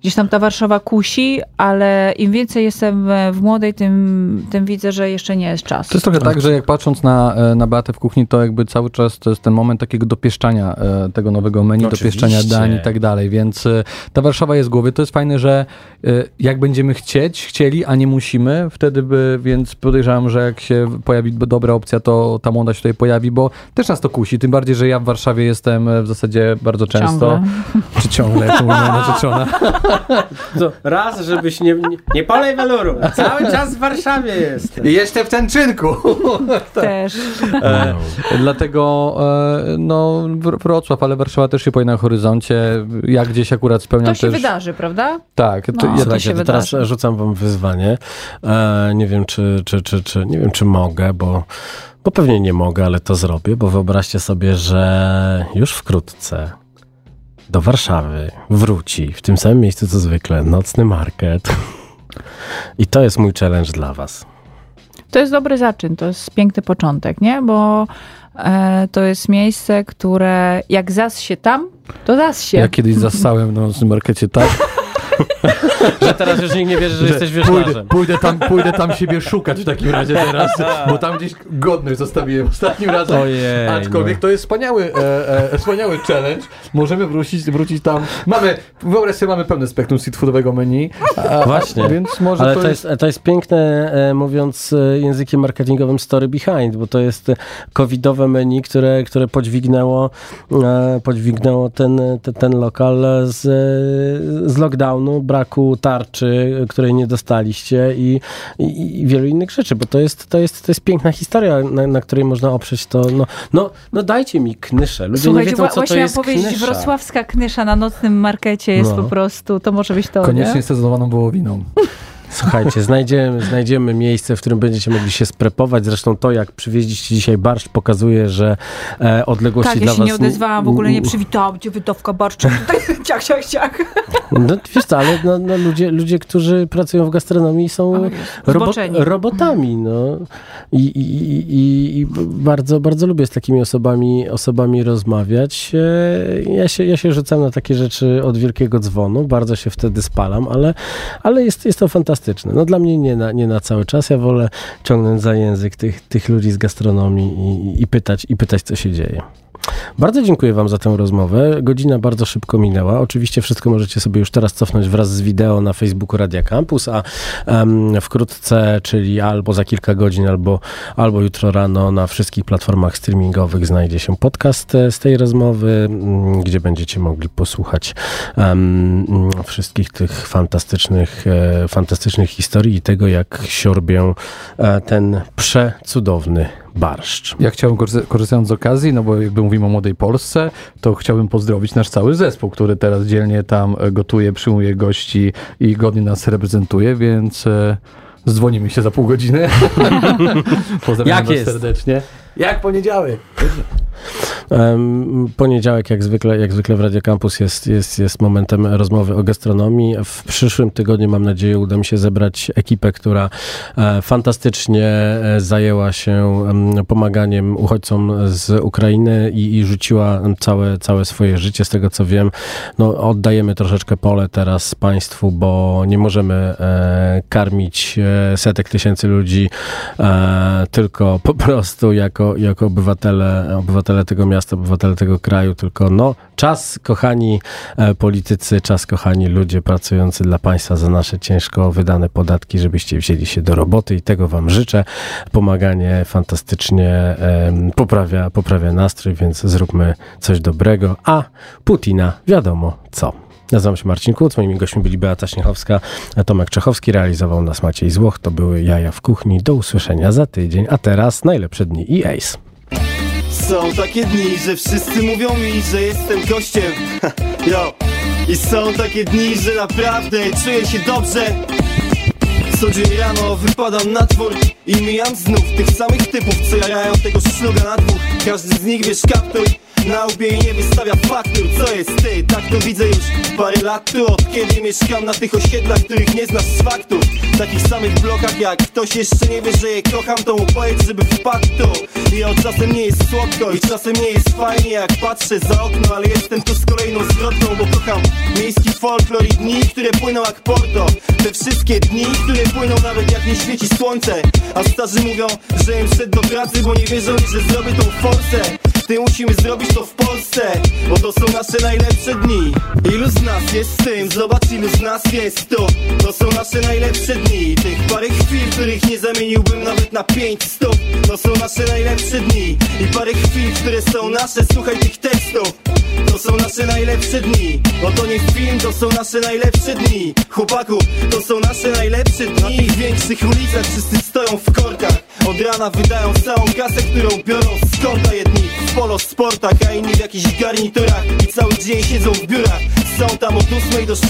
gdzieś tam ta Warszawa kusi, ale im więcej jestem w młodej, tym, tym widzę, że jeszcze nie jest czas. To jest trochę tak, że jak patrząc na, e, na Beatę w kuchni, to jakby cały czas to jest ten moment takiego dopieszczania e, tego nowego menu, Oczywiście. dopieszczania dań i tak dalej, więc e, ta Warszawa jest w głowie. To jest fajne, że jak będziemy chcieć, chcieli, a nie musimy, wtedy by, więc podejrzewam, że jak się pojawi dobra opcja, to ta młoda się tutaj pojawi, bo też nas to kusi, tym bardziej, że ja w Warszawie jestem w zasadzie bardzo często. Ciągle. Czy ciągle, jak to narzeczona. To raz, żebyś nie, nie, nie polej waluru. Cały czas w Warszawie jest. I jeszcze w Tęczynku. Też. E, dlatego e, no Wr- Wrocław, ale Warszawa też się pojawia na horyzoncie. Ja gdzieś akurat spełniam To się też... wydarzy, prawda? Tak, to, No. ja, to się to teraz wydarzy. rzucam wam wyzwanie. E, nie wiem, czy, czy, czy, czy, nie wiem, czy mogę, bo, bo pewnie nie mogę, ale to zrobię, bo wyobraźcie sobie, że już wkrótce do Warszawy wróci w tym samym miejscu co zwykle nocny market. I to jest mój challenge dla was. To jest dobry zaczyn, to jest piękny początek, nie? Bo e, to jest miejsce, które jak zas się tam, to zas się. ja kiedyś zastałem na nocnym markecie tak, Że teraz już nikt nie wierzy, że, jesteś pójdę, wioślarzem. pójdę, tam, pójdę tam siebie szukać w takim razie teraz, bo tam gdzieś godność zostawiłem ostatnim razem. Ojej, Aczkolwiek no. to jest wspaniały, e, e, wspaniały challenge. Możemy wrócić, wrócić tam. Mamy, wyobraź sobie, mamy pełne spektrum streetfoodowego menu. A, Właśnie. Więc może Ale to, to jest, to jest piękne, e, mówiąc e, językiem marketingowym, story behind, bo to jest e, covidowe menu, które, które podźwignęło, e, podźwignęło ten, ten, ten lokal z, z lockdownu, braku tarczy, której nie dostaliście i, i, i wielu innych rzeczy, bo to jest, to jest, to jest piękna historia, na, na której można oprzeć to. No, no, no dajcie mi knyszę. Ludzie Słuchajcie, nie wiedzą, co to właśnie miałam jest powiedzieć, knysza. wrocławska knysza na nocnym markecie jest No. po prostu, to może być to, koniecznie nie? sezonowaną wołowiną. Słuchajcie, znajdziemy, znajdziemy miejsce, w którym będziecie mogli się sprepować. Zresztą to, jak przywieźliście dzisiaj barszcz, pokazuje, że e, odległości Tak, dla ja się was... nie odezwałam, w ogóle nie przywitałam cię, wydawka barszcza, tutaj ciach, ciach, ciach. No wiesz co, ale no, no, ludzie, ludzie, którzy pracują w gastronomii są robo, robotami, no. I, i, i, I bardzo, bardzo lubię z takimi osobami, osobami rozmawiać. E, Ja się, ja się rzucam na takie rzeczy od wielkiego dzwonu, bardzo się wtedy spalam, ale, ale jest, jest to fantastyczne. No dla mnie nie na, nie na cały czas, ja wolę ciągnąć za język tych, tych ludzi z gastronomii i, i, pytać, i pytać, co się dzieje. Bardzo dziękuję Wam za tę rozmowę. Godzina bardzo szybko minęła. Oczywiście wszystko możecie sobie już teraz cofnąć wraz z wideo na Facebooku Radia Campus, a em, wkrótce, czyli albo za kilka godzin, albo, albo jutro rano na wszystkich platformach streamingowych znajdzie się podcast e, z tej rozmowy, gdzie będziecie mogli posłuchać mm, wszystkich tych fantastycznych, e, fantastycznych historii i tego, jak siorbię e, ten przecudowny barszcz. Ja chciałbym, korzy- korzystając z okazji, no bo jakby mówimy o Młodej Polsce, to chciałbym pozdrowić nasz cały zespół, który teraz dzielnie tam e, gotuje, przyjmuje gości i godnie nas reprezentuje, więc e, zdzwonimy się za pół godziny. Pozdrawiam Jak serdecznie. Jak poniedziałek. Poniedziałek, jak zwykle, jak zwykle w Radio Campus jest, jest, jest momentem rozmowy o gastronomii. W przyszłym tygodniu, mam nadzieję, uda mi się zebrać ekipę, która e, fantastycznie e, zajęła się em, pomaganiem uchodźcom z Ukrainy i, i rzuciła całe, całe swoje życie. Z tego co wiem, no, oddajemy troszeczkę pole teraz państwu, bo nie możemy e, karmić setek tysięcy ludzi tylko po prostu jako, jako obywatele, obywatele tego miasta, obywatele tego kraju, tylko no czas, kochani e, politycy, czas, kochani ludzie pracujący dla państwa za nasze ciężko wydane podatki, żebyście wzięli się do roboty i tego wam życzę. Pomaganie fantastycznie poprawia, poprawia nastrój, więc zróbmy coś dobrego, a Putina wiadomo co. Nazywam się Marcin Kuc, moimi gośćmi byli Beata Śniechowska, Tomek Czechowski, realizował nas Maciej Złoch, to były Jaja w Kuchni, do usłyszenia za tydzień, a teraz najlepsze dni i Ace. Są takie dni, że wszyscy mówią mi, że jestem gościem. Yo I są takie dni, że naprawdę czuję się dobrze. Co dzień rano wypadam na dwór I mijam znów tych samych typów, co jarają tego szluga na dwóch. Każdy z nich wiesz kaptur na łbie i nie wystawia faktur Co jest ty? Tak to widzę już parę lat tu Od kiedy mieszkam na tych osiedlach, których nie znasz z faktów W takich samych blokach jak ktoś jeszcze nie wie, że je kocham To mu powiedz, żeby wpadł tu. I od czasem nie jest słodko i czasem nie jest fajnie Jak patrzę za okno, ale jestem tu z kolejną zwrotną Bo kocham miejski folklor i dni, które płyną jak porto. Te wszystkie dni, które płyną nawet jak nie świeci słońce. A starzy mówią, że im szedł do pracy, bo nie wierzą że zrobię tą forsę ty musimy zrobić to w Polsce Bo to są nasze najlepsze dni. Ilu z nas jest z tym? Zobacz ilu z nas jest tu. To są nasze najlepsze dni. Tych parę chwil, których nie zamieniłbym nawet na pięć stóp. To są nasze najlepsze dni. I parę chwil, które są nasze. Słuchaj tych tekstów. To są nasze najlepsze dni. Bo to nie film, to są nasze najlepsze dni. Chłopaku, to są nasze najlepsze dni. Na tych większych ulicach wszyscy stoją w korkach. Od rana wydają całą kasę, którą biorą z Jedni w polo sportach, a inni w jakichś garniturach. I cały dzień siedzą w biurach. Są tam od 8 do 6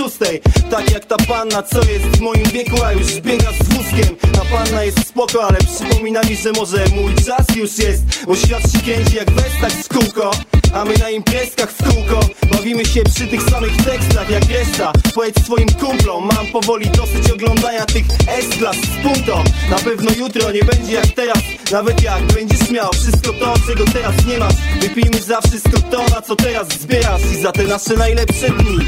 Tak jak ta panna, co jest w moim wieku, a już biega z wózkiem. Ta panna jest spoko, ale przypomina mi, że może mój czas już jest. Bo świat się kręci jak westak z kółko a my na imprezkach w kółko Bawimy się przy tych samych tekstach jak reszta. Powiedz swoim kumplom Mam powoli dosyć oglądania tych S-klas z punto. Na pewno jutro nie będzie jak teraz. Nawet jak będziesz miał wszystko to, czego teraz nie masz. Wypijmy za wszystko to, na co teraz zbierasz. I za te nasze najlepsze dni.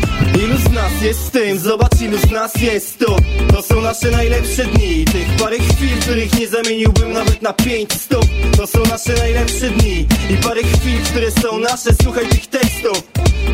Ilu z nas jest z tym? Zobacz ilu z nas jest tu. To są nasze najlepsze dni. Tych parę chwil, których nie zamieniłbym nawet na pięć stóp. To są nasze najlepsze dni. I parę chwil, które są nasze Słuchaj tych tekstów.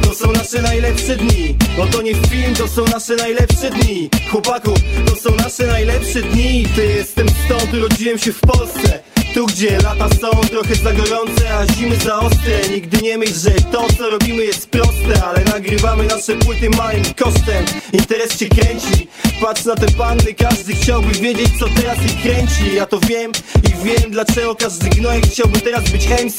To są nasze najlepsze dni. Bo to nie film, to są nasze najlepsze dni. Chłopaku, to są nasze najlepsze dni. Ty jestem stąd, urodziłem się w Polsce tu gdzie lata są trochę za gorące, a zimy za ostre. Nigdy nie myśl, że to co robimy jest proste Ale nagrywamy nasze płyty małym kosztem. Interes cię kręci. Patrz na te panny, każdy chciałby wiedzieć co teraz ich kręci. Ja to wiem i wiem dlaczego każdy gnojek chciałby teraz być MC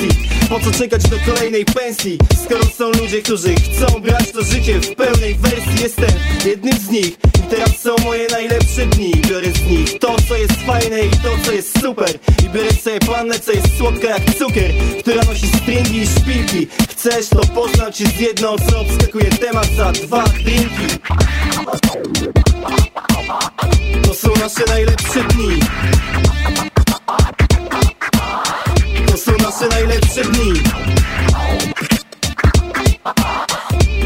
Po co czekać do kolejnej pensji? Skoro są ludzie, którzy chcą brać to życie w pełnej wersji Jestem jednym z nich teraz są moje najlepsze dni. Biorę z nich to co jest fajne i to co jest super. I biorę sobie pannę co jest słodka jak cukier Która nosi stringi i szpilki. Chcesz to poznać się z jedną co obskakuje temat za dwa drinki? To są nasze najlepsze dni. To są nasze najlepsze dni.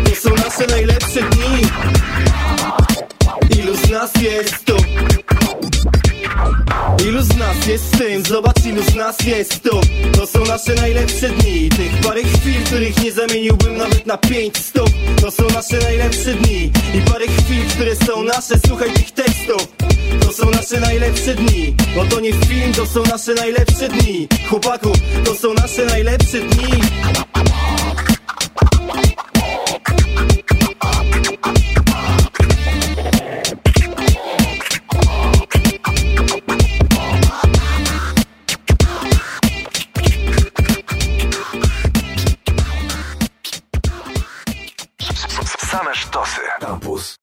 To są nasze najlepsze dni nas jest tu? Ilu z nas jest z tym? Zobacz ilu z nas jest tu? To są nasze najlepsze dni. Tych parę chwil, których nie zamieniłbym nawet na pięć stóp. To są nasze najlepsze dni. I parę chwil, które są nasze. Słuchaj tych tekstów. To są nasze najlepsze dni. Bo to nie film, to są nasze najlepsze dni. Chłopaku, to są nasze najlepsze dni